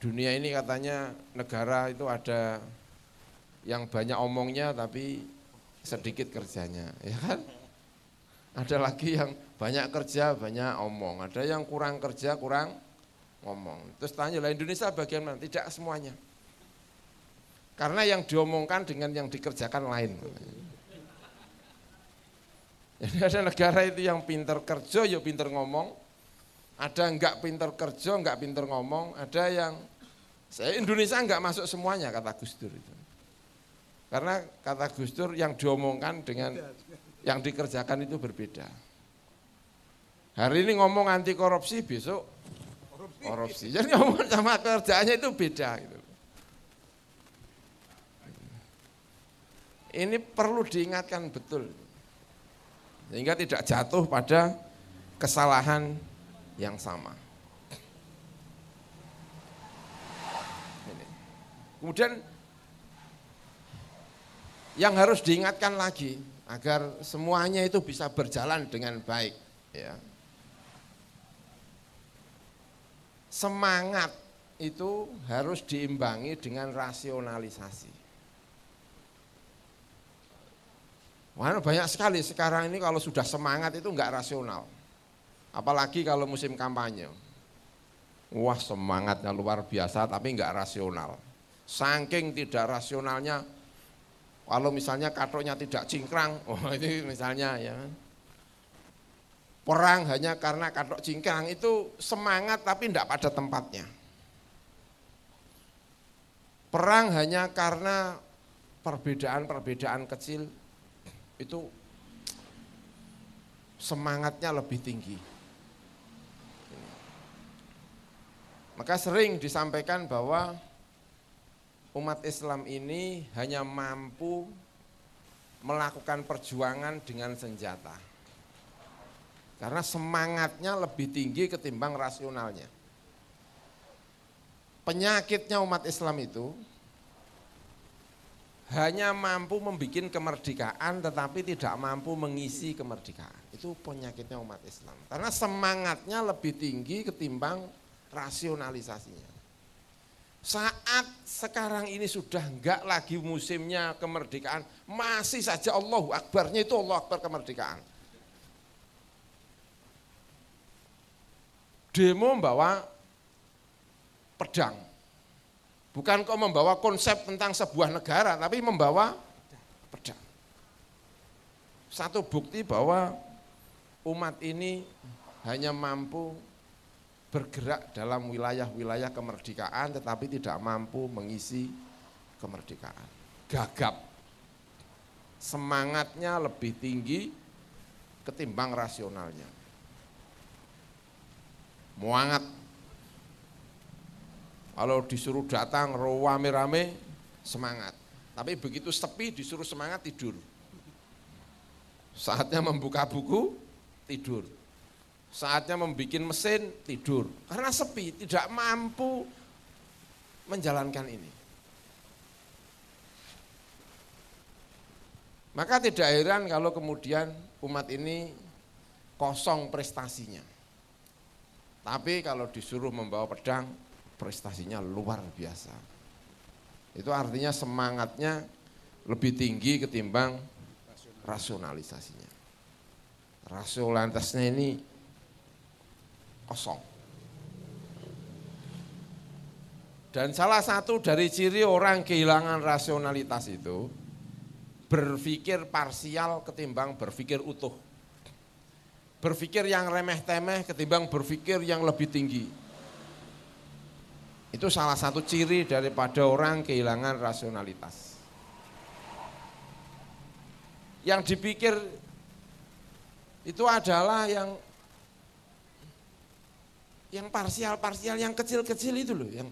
dunia ini katanya negara itu ada yang banyak omongnya tapi sedikit kerjanya, ya kan? Ada lagi yang banyak kerja, banyak omong. Ada yang kurang kerja, kurang ngomong. Terus tanya lah Indonesia bagian mana? Tidak semuanya. Karena yang diomongkan dengan yang dikerjakan lain. Jadi ada negara itu yang pinter kerja, ya pinter ngomong. Ada enggak pinter kerja, enggak pinter ngomong. Ada yang, saya Indonesia enggak masuk semuanya kata Gus Dur itu. Karena kata Gus Dur yang diomongkan dengan yang dikerjakan itu berbeda. Hari ini ngomong anti korupsi, besok korupsi. Jadi ngomong sama kerjaannya itu beda. Gitu. Ini perlu diingatkan betul. Sehingga tidak jatuh pada kesalahan yang sama. Ini. Kemudian yang harus diingatkan lagi agar semuanya itu bisa berjalan dengan baik ya. Semangat itu harus diimbangi dengan rasionalisasi. Wah, banyak sekali sekarang ini kalau sudah semangat itu enggak rasional. Apalagi kalau musim kampanye. Wah semangatnya luar biasa tapi enggak rasional. Saking tidak rasionalnya, kalau misalnya katoknya tidak cingkrang, oh ini misalnya ya. Perang hanya karena katok cingkrang itu semangat tapi enggak pada tempatnya. Perang hanya karena perbedaan-perbedaan kecil itu semangatnya lebih tinggi. Maka sering disampaikan bahwa umat Islam ini hanya mampu melakukan perjuangan dengan senjata. Karena semangatnya lebih tinggi ketimbang rasionalnya. Penyakitnya umat Islam itu hanya mampu membuat kemerdekaan tetapi tidak mampu mengisi kemerdekaan. Itu penyakitnya umat Islam. Karena semangatnya lebih tinggi ketimbang rasionalisasinya. Saat sekarang ini sudah enggak lagi musimnya kemerdekaan, masih saja Allahu Akbarnya itu Allah Akbar kemerdekaan. Demo membawa pedang, Bukan kau membawa konsep tentang sebuah negara, tapi membawa pedang. Satu bukti bahwa umat ini hanya mampu bergerak dalam wilayah-wilayah kemerdekaan tetapi tidak mampu mengisi kemerdekaan. Gagap. Semangatnya lebih tinggi ketimbang rasionalnya. Muangat kalau disuruh datang rame-rame semangat. Tapi begitu sepi disuruh semangat tidur. Saatnya membuka buku tidur. Saatnya membuat mesin tidur. Karena sepi tidak mampu menjalankan ini. Maka tidak heran kalau kemudian umat ini kosong prestasinya. Tapi kalau disuruh membawa pedang, prestasinya luar biasa. Itu artinya semangatnya lebih tinggi ketimbang rasionalisasinya. Rasionalitasnya ini kosong. Dan salah satu dari ciri orang kehilangan rasionalitas itu berpikir parsial ketimbang berpikir utuh. Berpikir yang remeh-temeh ketimbang berpikir yang lebih tinggi. Itu salah satu ciri daripada orang kehilangan rasionalitas. Yang dipikir itu adalah yang yang parsial-parsial, yang kecil-kecil itu loh, yang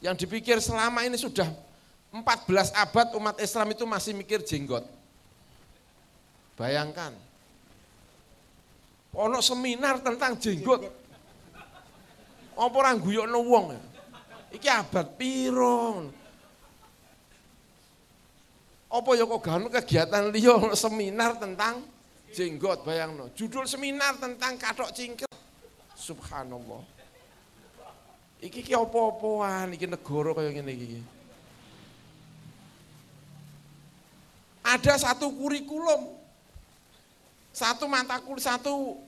yang dipikir selama ini sudah 14 abad umat Islam itu masih mikir jenggot. Bayangkan, ono seminar tentang jenggot, apa ora guyokno wong. Iki abad piro? Apa ya kok gak kegiatan liya seminar tentang jenggot bayangno. Judul seminar tentang katok cingkir. Subhanallah. Iki ki apa-apaan iki negara kaya ngene iki. ada satu kurikulum, satu mata kuliah, satu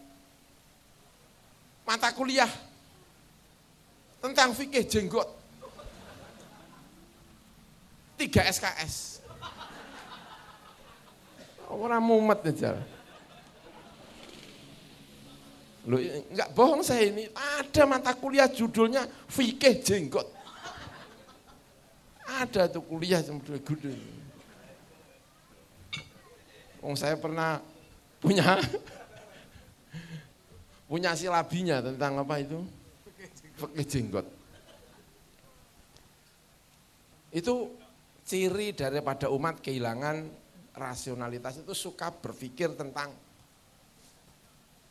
mata kuliah tentang fikih jenggot. Tiga SKS. Orang mumet aja. Loh, enggak bohong saya ini. Ada mata kuliah judulnya fikih jenggot. Ada tuh kuliah judul gede. Wong saya pernah punya punya silabinya tentang apa itu? Fikih jenggot. Itu ciri daripada umat kehilangan rasionalitas itu suka berpikir tentang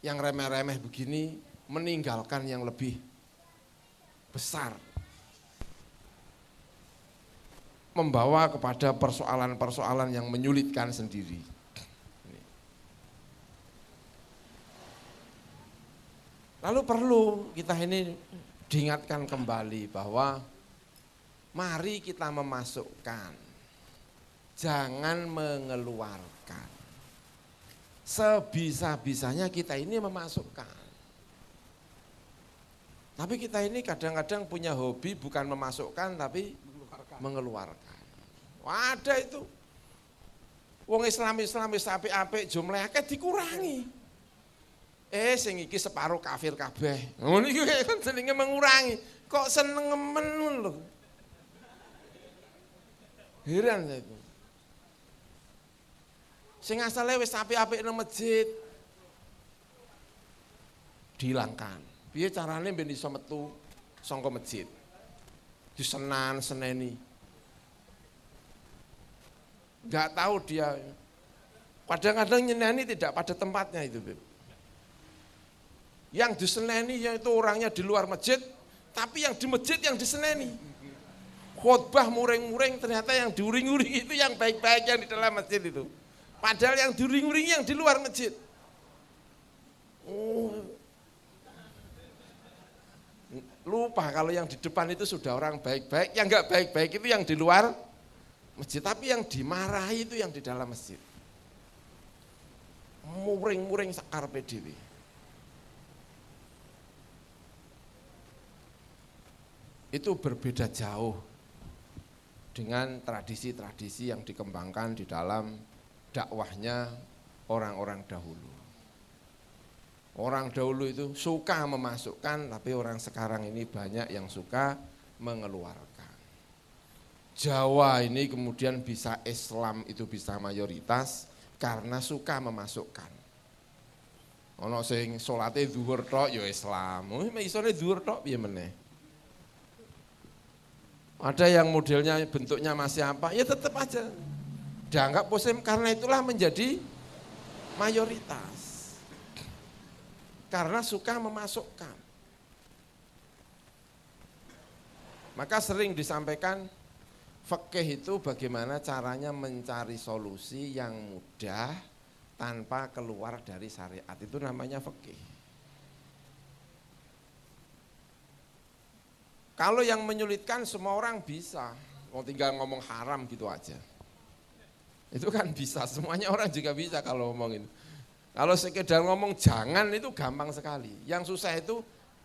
yang remeh-remeh begini meninggalkan yang lebih besar. Membawa kepada persoalan-persoalan yang menyulitkan sendiri. Lalu perlu kita ini diingatkan kembali bahwa mari kita memasukkan, jangan mengeluarkan. Sebisa-bisanya kita ini memasukkan. Tapi kita ini kadang-kadang punya hobi bukan memasukkan tapi mengeluarkan. Wah, ada itu. Wong Islam-Islam wis apik-apik jumlah akeh dikurangi. Eh sing iki separuh kafir kabeh. Ngono iki kan jenenge mengurangi. Kok seneng men lho. Heran saya itu. Sing asale wis apik-apik nang masjid dihilangkan. Piye carane ben iso metu saka masjid? Disenan seneni. Enggak tahu dia kadang-kadang nyeneni tidak pada tempatnya itu, Beb. Yang diseneni yaitu orangnya di luar masjid, tapi yang di masjid yang diseneni. Khotbah muring-muring ternyata yang diuring-uring itu yang baik-baik yang di dalam masjid itu. Padahal yang diuring-uring yang di luar masjid. Oh. Lupa kalau yang di depan itu sudah orang baik-baik, yang enggak baik-baik itu yang di luar masjid, tapi yang dimarahi itu yang di dalam masjid. Muring-muring sakar PDW. Itu berbeda jauh dengan tradisi-tradisi yang dikembangkan di dalam dakwahnya orang-orang dahulu. Orang dahulu itu suka memasukkan, tapi orang sekarang ini banyak yang suka mengeluarkan. Jawa ini kemudian bisa Islam itu bisa mayoritas karena suka memasukkan. Ono sing salate zuhur tok ya Islam. Oh, isone zuhur tok piye meneh? Ada yang modelnya bentuknya masih apa? Ya tetap aja dianggap muslim karena itulah menjadi mayoritas. Karena suka memasukkan. Maka sering disampaikan fikih itu bagaimana caranya mencari solusi yang mudah tanpa keluar dari syariat. Itu namanya fikih. Kalau yang menyulitkan semua orang bisa, mau tinggal ngomong haram gitu aja. Itu kan bisa, semuanya orang juga bisa kalau ngomongin. Kalau sekedar ngomong jangan itu gampang sekali. Yang susah itu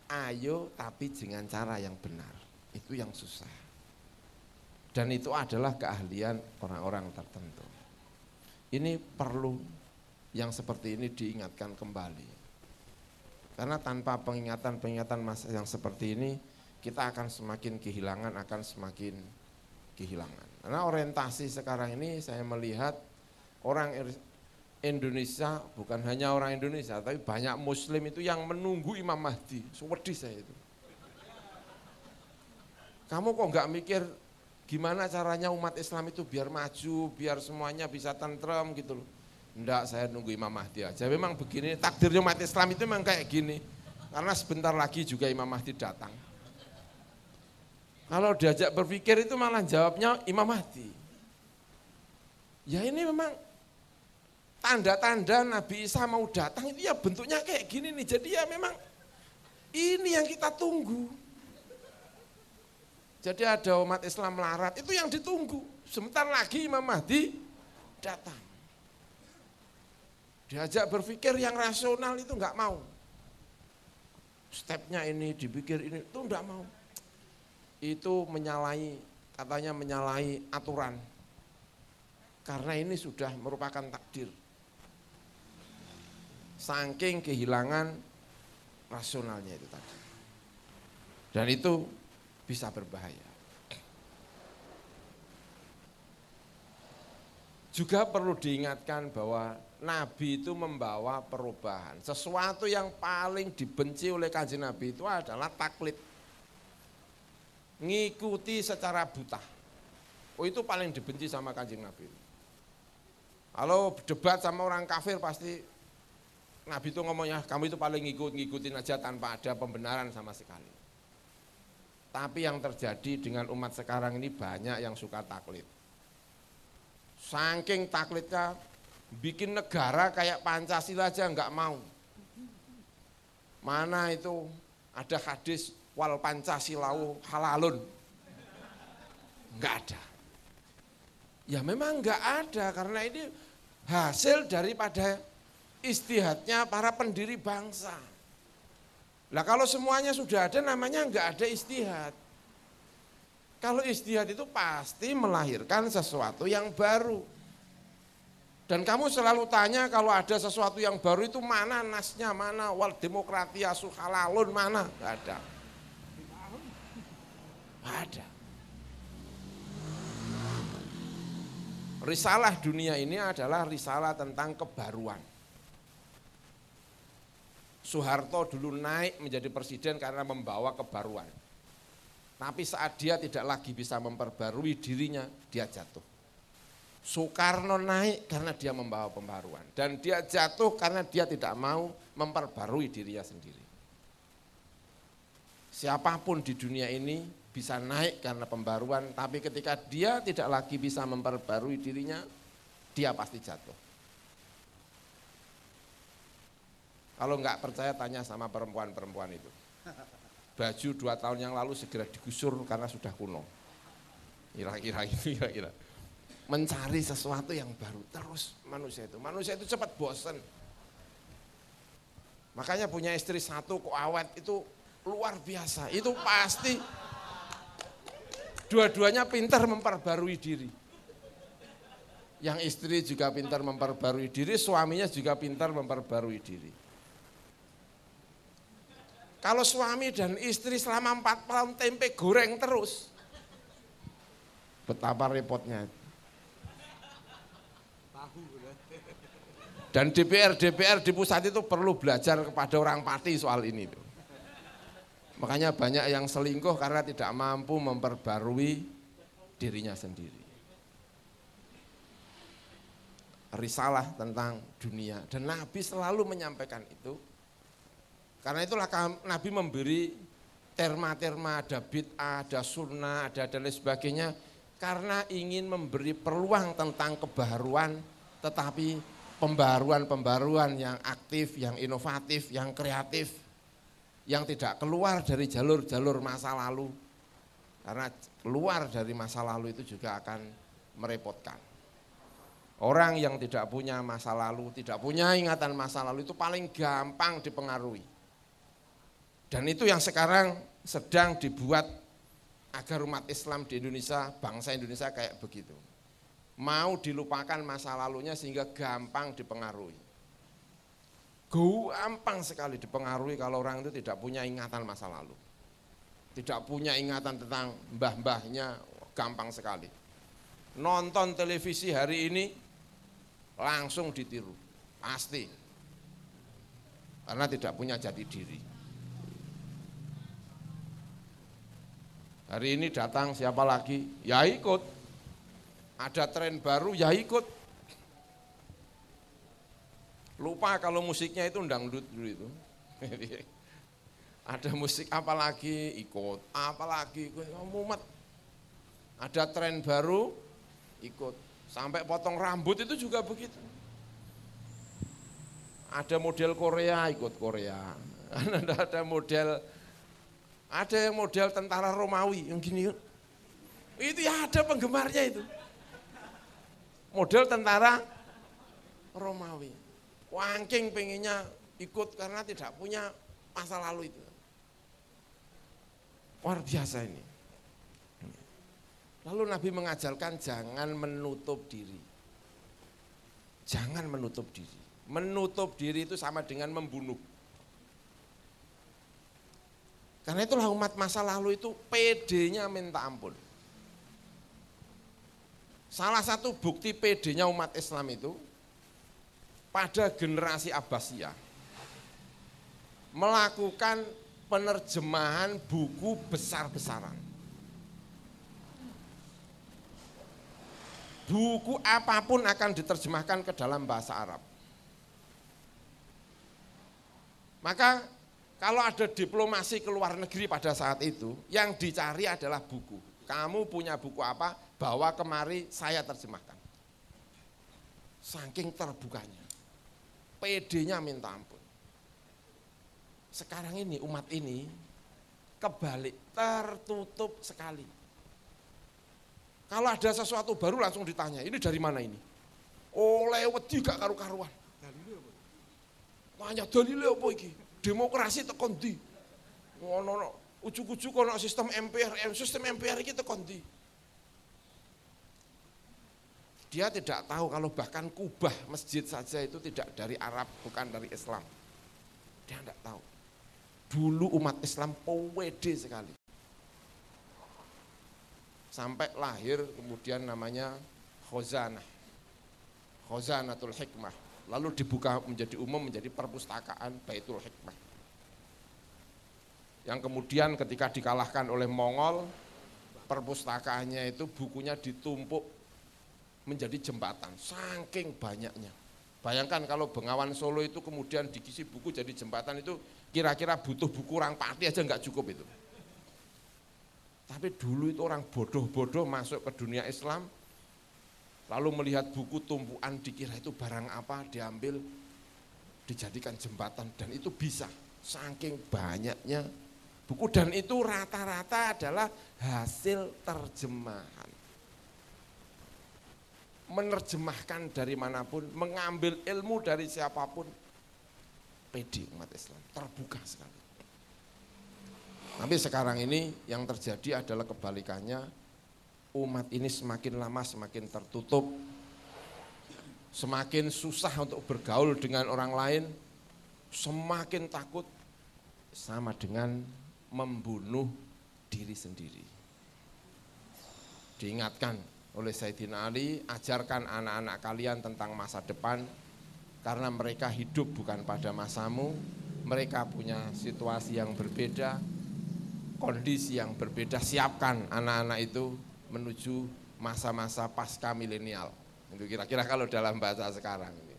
ayo tapi dengan cara yang benar. Itu yang susah. Dan itu adalah keahlian orang-orang tertentu. Ini perlu yang seperti ini diingatkan kembali. Karena tanpa pengingatan-pengingatan yang seperti ini, kita akan semakin kehilangan, akan semakin kehilangan. Karena orientasi sekarang ini saya melihat orang Indonesia bukan hanya orang Indonesia tapi banyak muslim itu yang menunggu Imam Mahdi. Sewedi saya itu. Kamu kok nggak mikir gimana caranya umat Islam itu biar maju, biar semuanya bisa tentrem gitu loh. Enggak, saya nunggu Imam Mahdi aja. Memang begini, takdirnya umat Islam itu memang kayak gini. Karena sebentar lagi juga Imam Mahdi datang. Kalau diajak berpikir itu malah jawabnya Imam Mahdi. Ya ini memang tanda-tanda Nabi Isa mau datang itu ya bentuknya kayak gini nih. Jadi ya memang ini yang kita tunggu. Jadi ada umat Islam melarat, itu yang ditunggu. Sebentar lagi Imam Mahdi datang. Diajak berpikir yang rasional itu nggak mau. Stepnya ini dipikir ini itu nggak mau. Itu menyalahi katanya menyalahi aturan. Karena ini sudah merupakan takdir. Saking kehilangan rasionalnya itu tadi. Dan itu bisa berbahaya. Juga perlu diingatkan bahwa Nabi itu membawa perubahan. Sesuatu yang paling dibenci oleh kanjeng Nabi itu adalah taklid. Ngikuti secara buta. Oh itu paling dibenci sama kanjeng Nabi. Kalau debat sama orang kafir pasti Nabi itu ngomongnya kamu itu paling ngikut ngikutin aja tanpa ada pembenaran sama sekali. Tapi yang terjadi dengan umat sekarang ini banyak yang suka taklid. Saking taklidnya bikin negara kayak Pancasila aja nggak mau. Mana itu ada hadis wal Pancasilau halalun. Nggak ada. Ya memang nggak ada karena ini hasil daripada istihadnya para pendiri bangsa. Lah kalau semuanya sudah ada namanya nggak ada istihad. Kalau istihad itu pasti melahirkan sesuatu yang baru. Dan kamu selalu tanya kalau ada sesuatu yang baru itu mana nasnya, mana wal demokratia suhalalun, mana? Gak ada. Ada. Risalah dunia ini adalah risalah tentang kebaruan. Soeharto dulu naik menjadi presiden karena membawa kebaruan. Tapi saat dia tidak lagi bisa memperbarui dirinya, dia jatuh. Soekarno naik karena dia membawa pembaruan. Dan dia jatuh karena dia tidak mau memperbarui dirinya sendiri. Siapa pun di dunia ini bisa naik karena pembaruan, tapi ketika dia tidak lagi bisa memperbarui dirinya, dia pasti jatuh. Kalau nggak percaya tanya sama perempuan-perempuan itu. Baju dua tahun yang lalu segera digusur karena sudah kuno. Kira-kira itu kira-kira. Mencari sesuatu yang baru terus manusia itu. Manusia itu cepat bosan. Makanya punya istri satu kok awet itu luar biasa. Itu pasti dua-duanya pintar memperbarui diri. Yang istri juga pintar memperbarui diri, suaminya juga pintar memperbarui diri. Kalau suami dan istri selama empat tahun tempe goreng terus, betapa repotnya. Dan DPR DPR di pusat itu perlu belajar kepada orang pati soal ini. Makanya banyak yang selingkuh karena tidak mampu memperbarui dirinya sendiri. Risalah tentang dunia dan Nabi selalu menyampaikan itu karena itulah Nabi memberi terma-terma, ada bid'ah, ada sunnah, ada dan lain sebagainya. Karena ingin memberi peluang tentang kebaruan, tetapi pembaruan-pembaruan yang aktif, yang inovatif, yang kreatif, yang tidak keluar dari jalur-jalur masa lalu. Karena keluar dari masa lalu itu juga akan merepotkan. Orang yang tidak punya masa lalu, tidak punya ingatan masa lalu itu paling gampang dipengaruhi dan itu yang sekarang sedang dibuat agar umat Islam di Indonesia, bangsa Indonesia kayak begitu. Mau dilupakan masa lalunya sehingga gampang dipengaruhi. Gampang sekali dipengaruhi kalau orang itu tidak punya ingatan masa lalu. Tidak punya ingatan tentang mbah-mbahnya, gampang sekali. Nonton televisi hari ini langsung ditiru, pasti. Karena tidak punya jati diri. Hari ini datang siapa lagi? Ya ikut. Ada tren baru, ya ikut. Lupa kalau musiknya itu dangdut dulu itu. Ada musik apa lagi ikut, apa lagi mumet. Ada tren baru ikut. Sampai potong rambut itu juga begitu. Ada model Korea ikut Korea. Ada model ada yang model tentara Romawi yang gini. Itu ya ada penggemarnya itu. model tentara Romawi. Wangking pengennya ikut karena tidak punya masa lalu itu. Luar biasa ini. Lalu Nabi mengajarkan jangan menutup diri. Jangan menutup diri. Menutup diri itu sama dengan membunuh. Karena itulah umat masa lalu itu PD-nya minta ampun. Salah satu bukti PD-nya umat Islam itu pada generasi Abbasiyah melakukan penerjemahan buku besar-besaran. Buku apa pun akan diterjemahkan ke dalam bahasa Arab. Maka kalau ada diplomasi ke luar negeri pada saat itu, yang dicari adalah buku. Kamu punya buku apa? Bawa kemari saya terjemahkan. Saking terbukanya. PD-nya minta ampun. Sekarang ini umat ini kebalik, tertutup sekali. Kalau ada sesuatu baru langsung ditanya, ini dari mana ini? Oh lewat juga karu-karuan. Tanya dalile apa iki? Demokrasi tekon ndi? Ngono no. Ujuk-ujuk ono sistem MPR, sistem MPR iki tekon ndi? Dia tidak tahu kalau bahkan kubah masjid saja itu tidak dari Arab, bukan dari Islam. Dia tidak tahu. Dulu umat Islam pede sekali. Sampai lahir kemudian namanya Khozanah. Khozanatul Hikmah. Lalu dibuka menjadi umum menjadi perpustakaan Baitul Hikmah. Yang kemudian ketika dikalahkan oleh Mongol, perpustakaannya itu bukunya ditumpuk menjadi jembatan, saking banyaknya. Bayangkan kalau Bengawan Solo itu kemudian dikisi buku jadi jembatan itu kira-kira butuh buku orang pati aja nggak cukup itu. Tapi dulu itu orang bodoh-bodoh masuk ke dunia Islam, lalu melihat buku tumpuan dikira itu barang apa, diambil, dijadikan jembatan dan itu bisa. Saking banyaknya buku dan itu rata-rata adalah hasil terjemahan. Menerjemahkan dari mana pun, mengambil ilmu dari siapa pun, pede umat Islam, terbuka sekali. Tapi sekarang ini yang terjadi adalah kebalikannya, umat ini semakin lama semakin tertutup, semakin susah untuk bergaul dengan orang lain, semakin takut, sama dengan membunuh diri sendiri. Diingatkan oleh Sayyidina Ali, ajarkan anak-anak kalian tentang masa depan, karena mereka hidup bukan pada masamu, mereka punya situasi yang berbeda, kondisi yang berbeda, siapkan anak-anak itu menuju masa-masa pasca milenial. Itu kira-kira kalau dalam bahasa sekarang ini.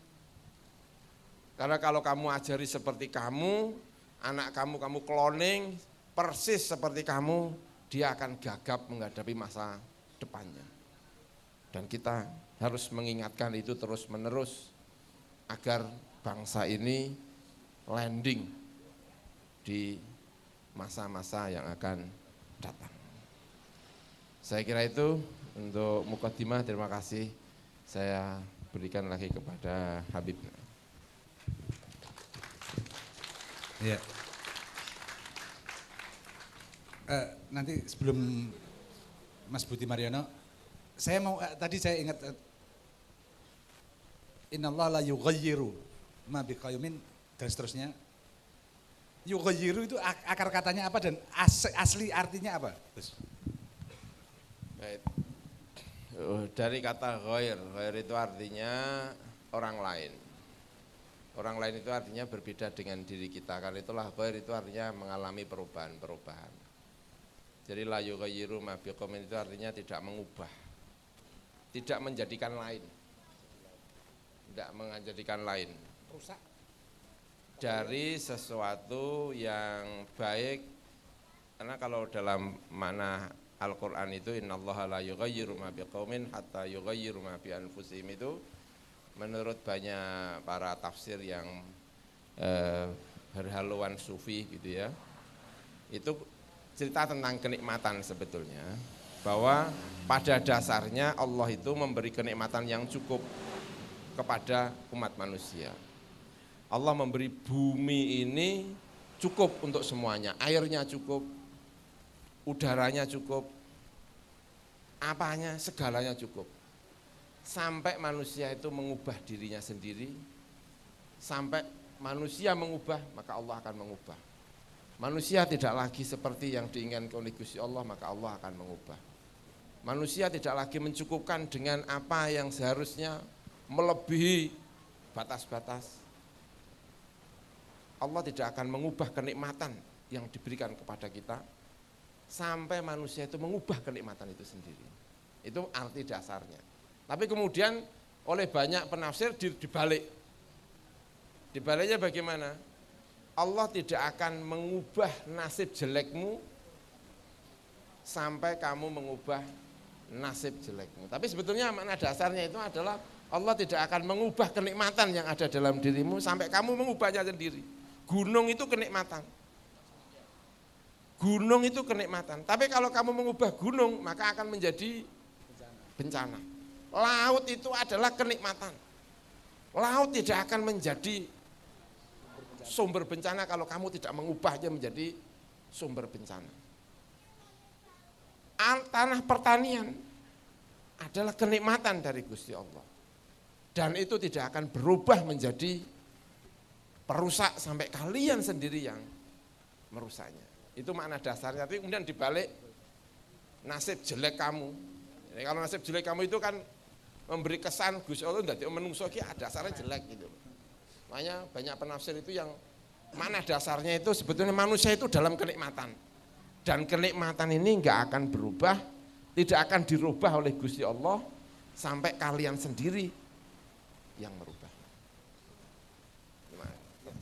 Karena kalau kamu ajari seperti kamu, anak kamu kamu cloning persis seperti kamu, dia akan gagap menghadapi masa depannya. Dan kita harus mengingatkan itu terus-menerus agar bangsa ini landing di masa-masa yang akan datang. Saya kira itu untuk mukadimah terima kasih saya berikan lagi kepada Habib.
Ya. Eh, nanti sebelum Mas Budi Mariono, saya mau eh, tadi saya ingat eh, Innallaha la yughayyiru ma biqaumin dan seterusnya. Yughayyiru itu ak- akar katanya apa dan as- asli artinya apa?
Baik. Oh, Dari kata ghair, ghair itu artinya orang lain. Orang lain itu artinya berbeda dengan diri kita. Karena itulah ghair itu artinya mengalami perubahan-perubahan. Jadi la yughayyiru ma biqaumin itu artinya tidak mengubah. Tidak menjadikan lain. Tidak menjadikan lain.
Rusak.
Dari sesuatu yang baik karena kalau dalam mana Al-Quran itu innallaha la yughayyiru ma biqaumin hatta yughayyiru ma bi anfusihim itu menurut banyak para tafsir yang eh, berhaluan sufi gitu ya itu cerita tentang kenikmatan sebetulnya bahwa pada dasarnya Allah itu memberi kenikmatan yang cukup kepada umat manusia. Allah memberi bumi ini cukup untuk semuanya, airnya cukup, udaranya cukup, apanya segalanya cukup. Sampai manusia itu mengubah dirinya sendiri, sampai manusia mengubah, maka Allah akan mengubah. Manusia tidak lagi seperti yang diinginkan oleh Gusti Allah, maka Allah akan mengubah. Manusia tidak lagi mencukupkan dengan apa yang seharusnya melebihi batas-batas. Allah tidak akan mengubah kenikmatan yang diberikan kepada kita sampai manusia itu mengubah kenikmatan itu sendiri. Itu arti dasarnya. Tapi kemudian oleh banyak penafsir dibalik. Dibaliknya bagaimana? Allah tidak akan mengubah nasib jelekmu sampai kamu mengubah nasib jelekmu. Tapi sebetulnya makna dasarnya itu adalah Allah tidak akan mengubah kenikmatan yang ada dalam dirimu sampai kamu mengubahnya sendiri. Gunung itu kenikmatan. Gunung itu kenikmatan. Tapi kalau kamu mengubah gunung, maka akan menjadi bencana. Laut itu adalah kenikmatan. Laut tidak akan menjadi sumber bencana kalau kamu tidak mengubahnya menjadi sumber bencana. Tanah pertanian adalah kenikmatan dari Gusti Allah. Dan itu tidak akan berubah menjadi perusak sampai kalian sendiri yang merusaknya. Itu makna dasarnya. Tapi kemudian dibalik nasib jelek kamu. Jadi kalau nasib jelek kamu itu kan memberi kesan Gus Allah tidak menungso ki dasarnya jelek gitu. Makanya banyak penafsir itu yang mana dasarnya itu sebetulnya manusia itu dalam kenikmatan. Dan kenikmatan ini enggak akan berubah, tidak akan dirubah oleh Gusti Allah sampai kalian sendiri yang merubah.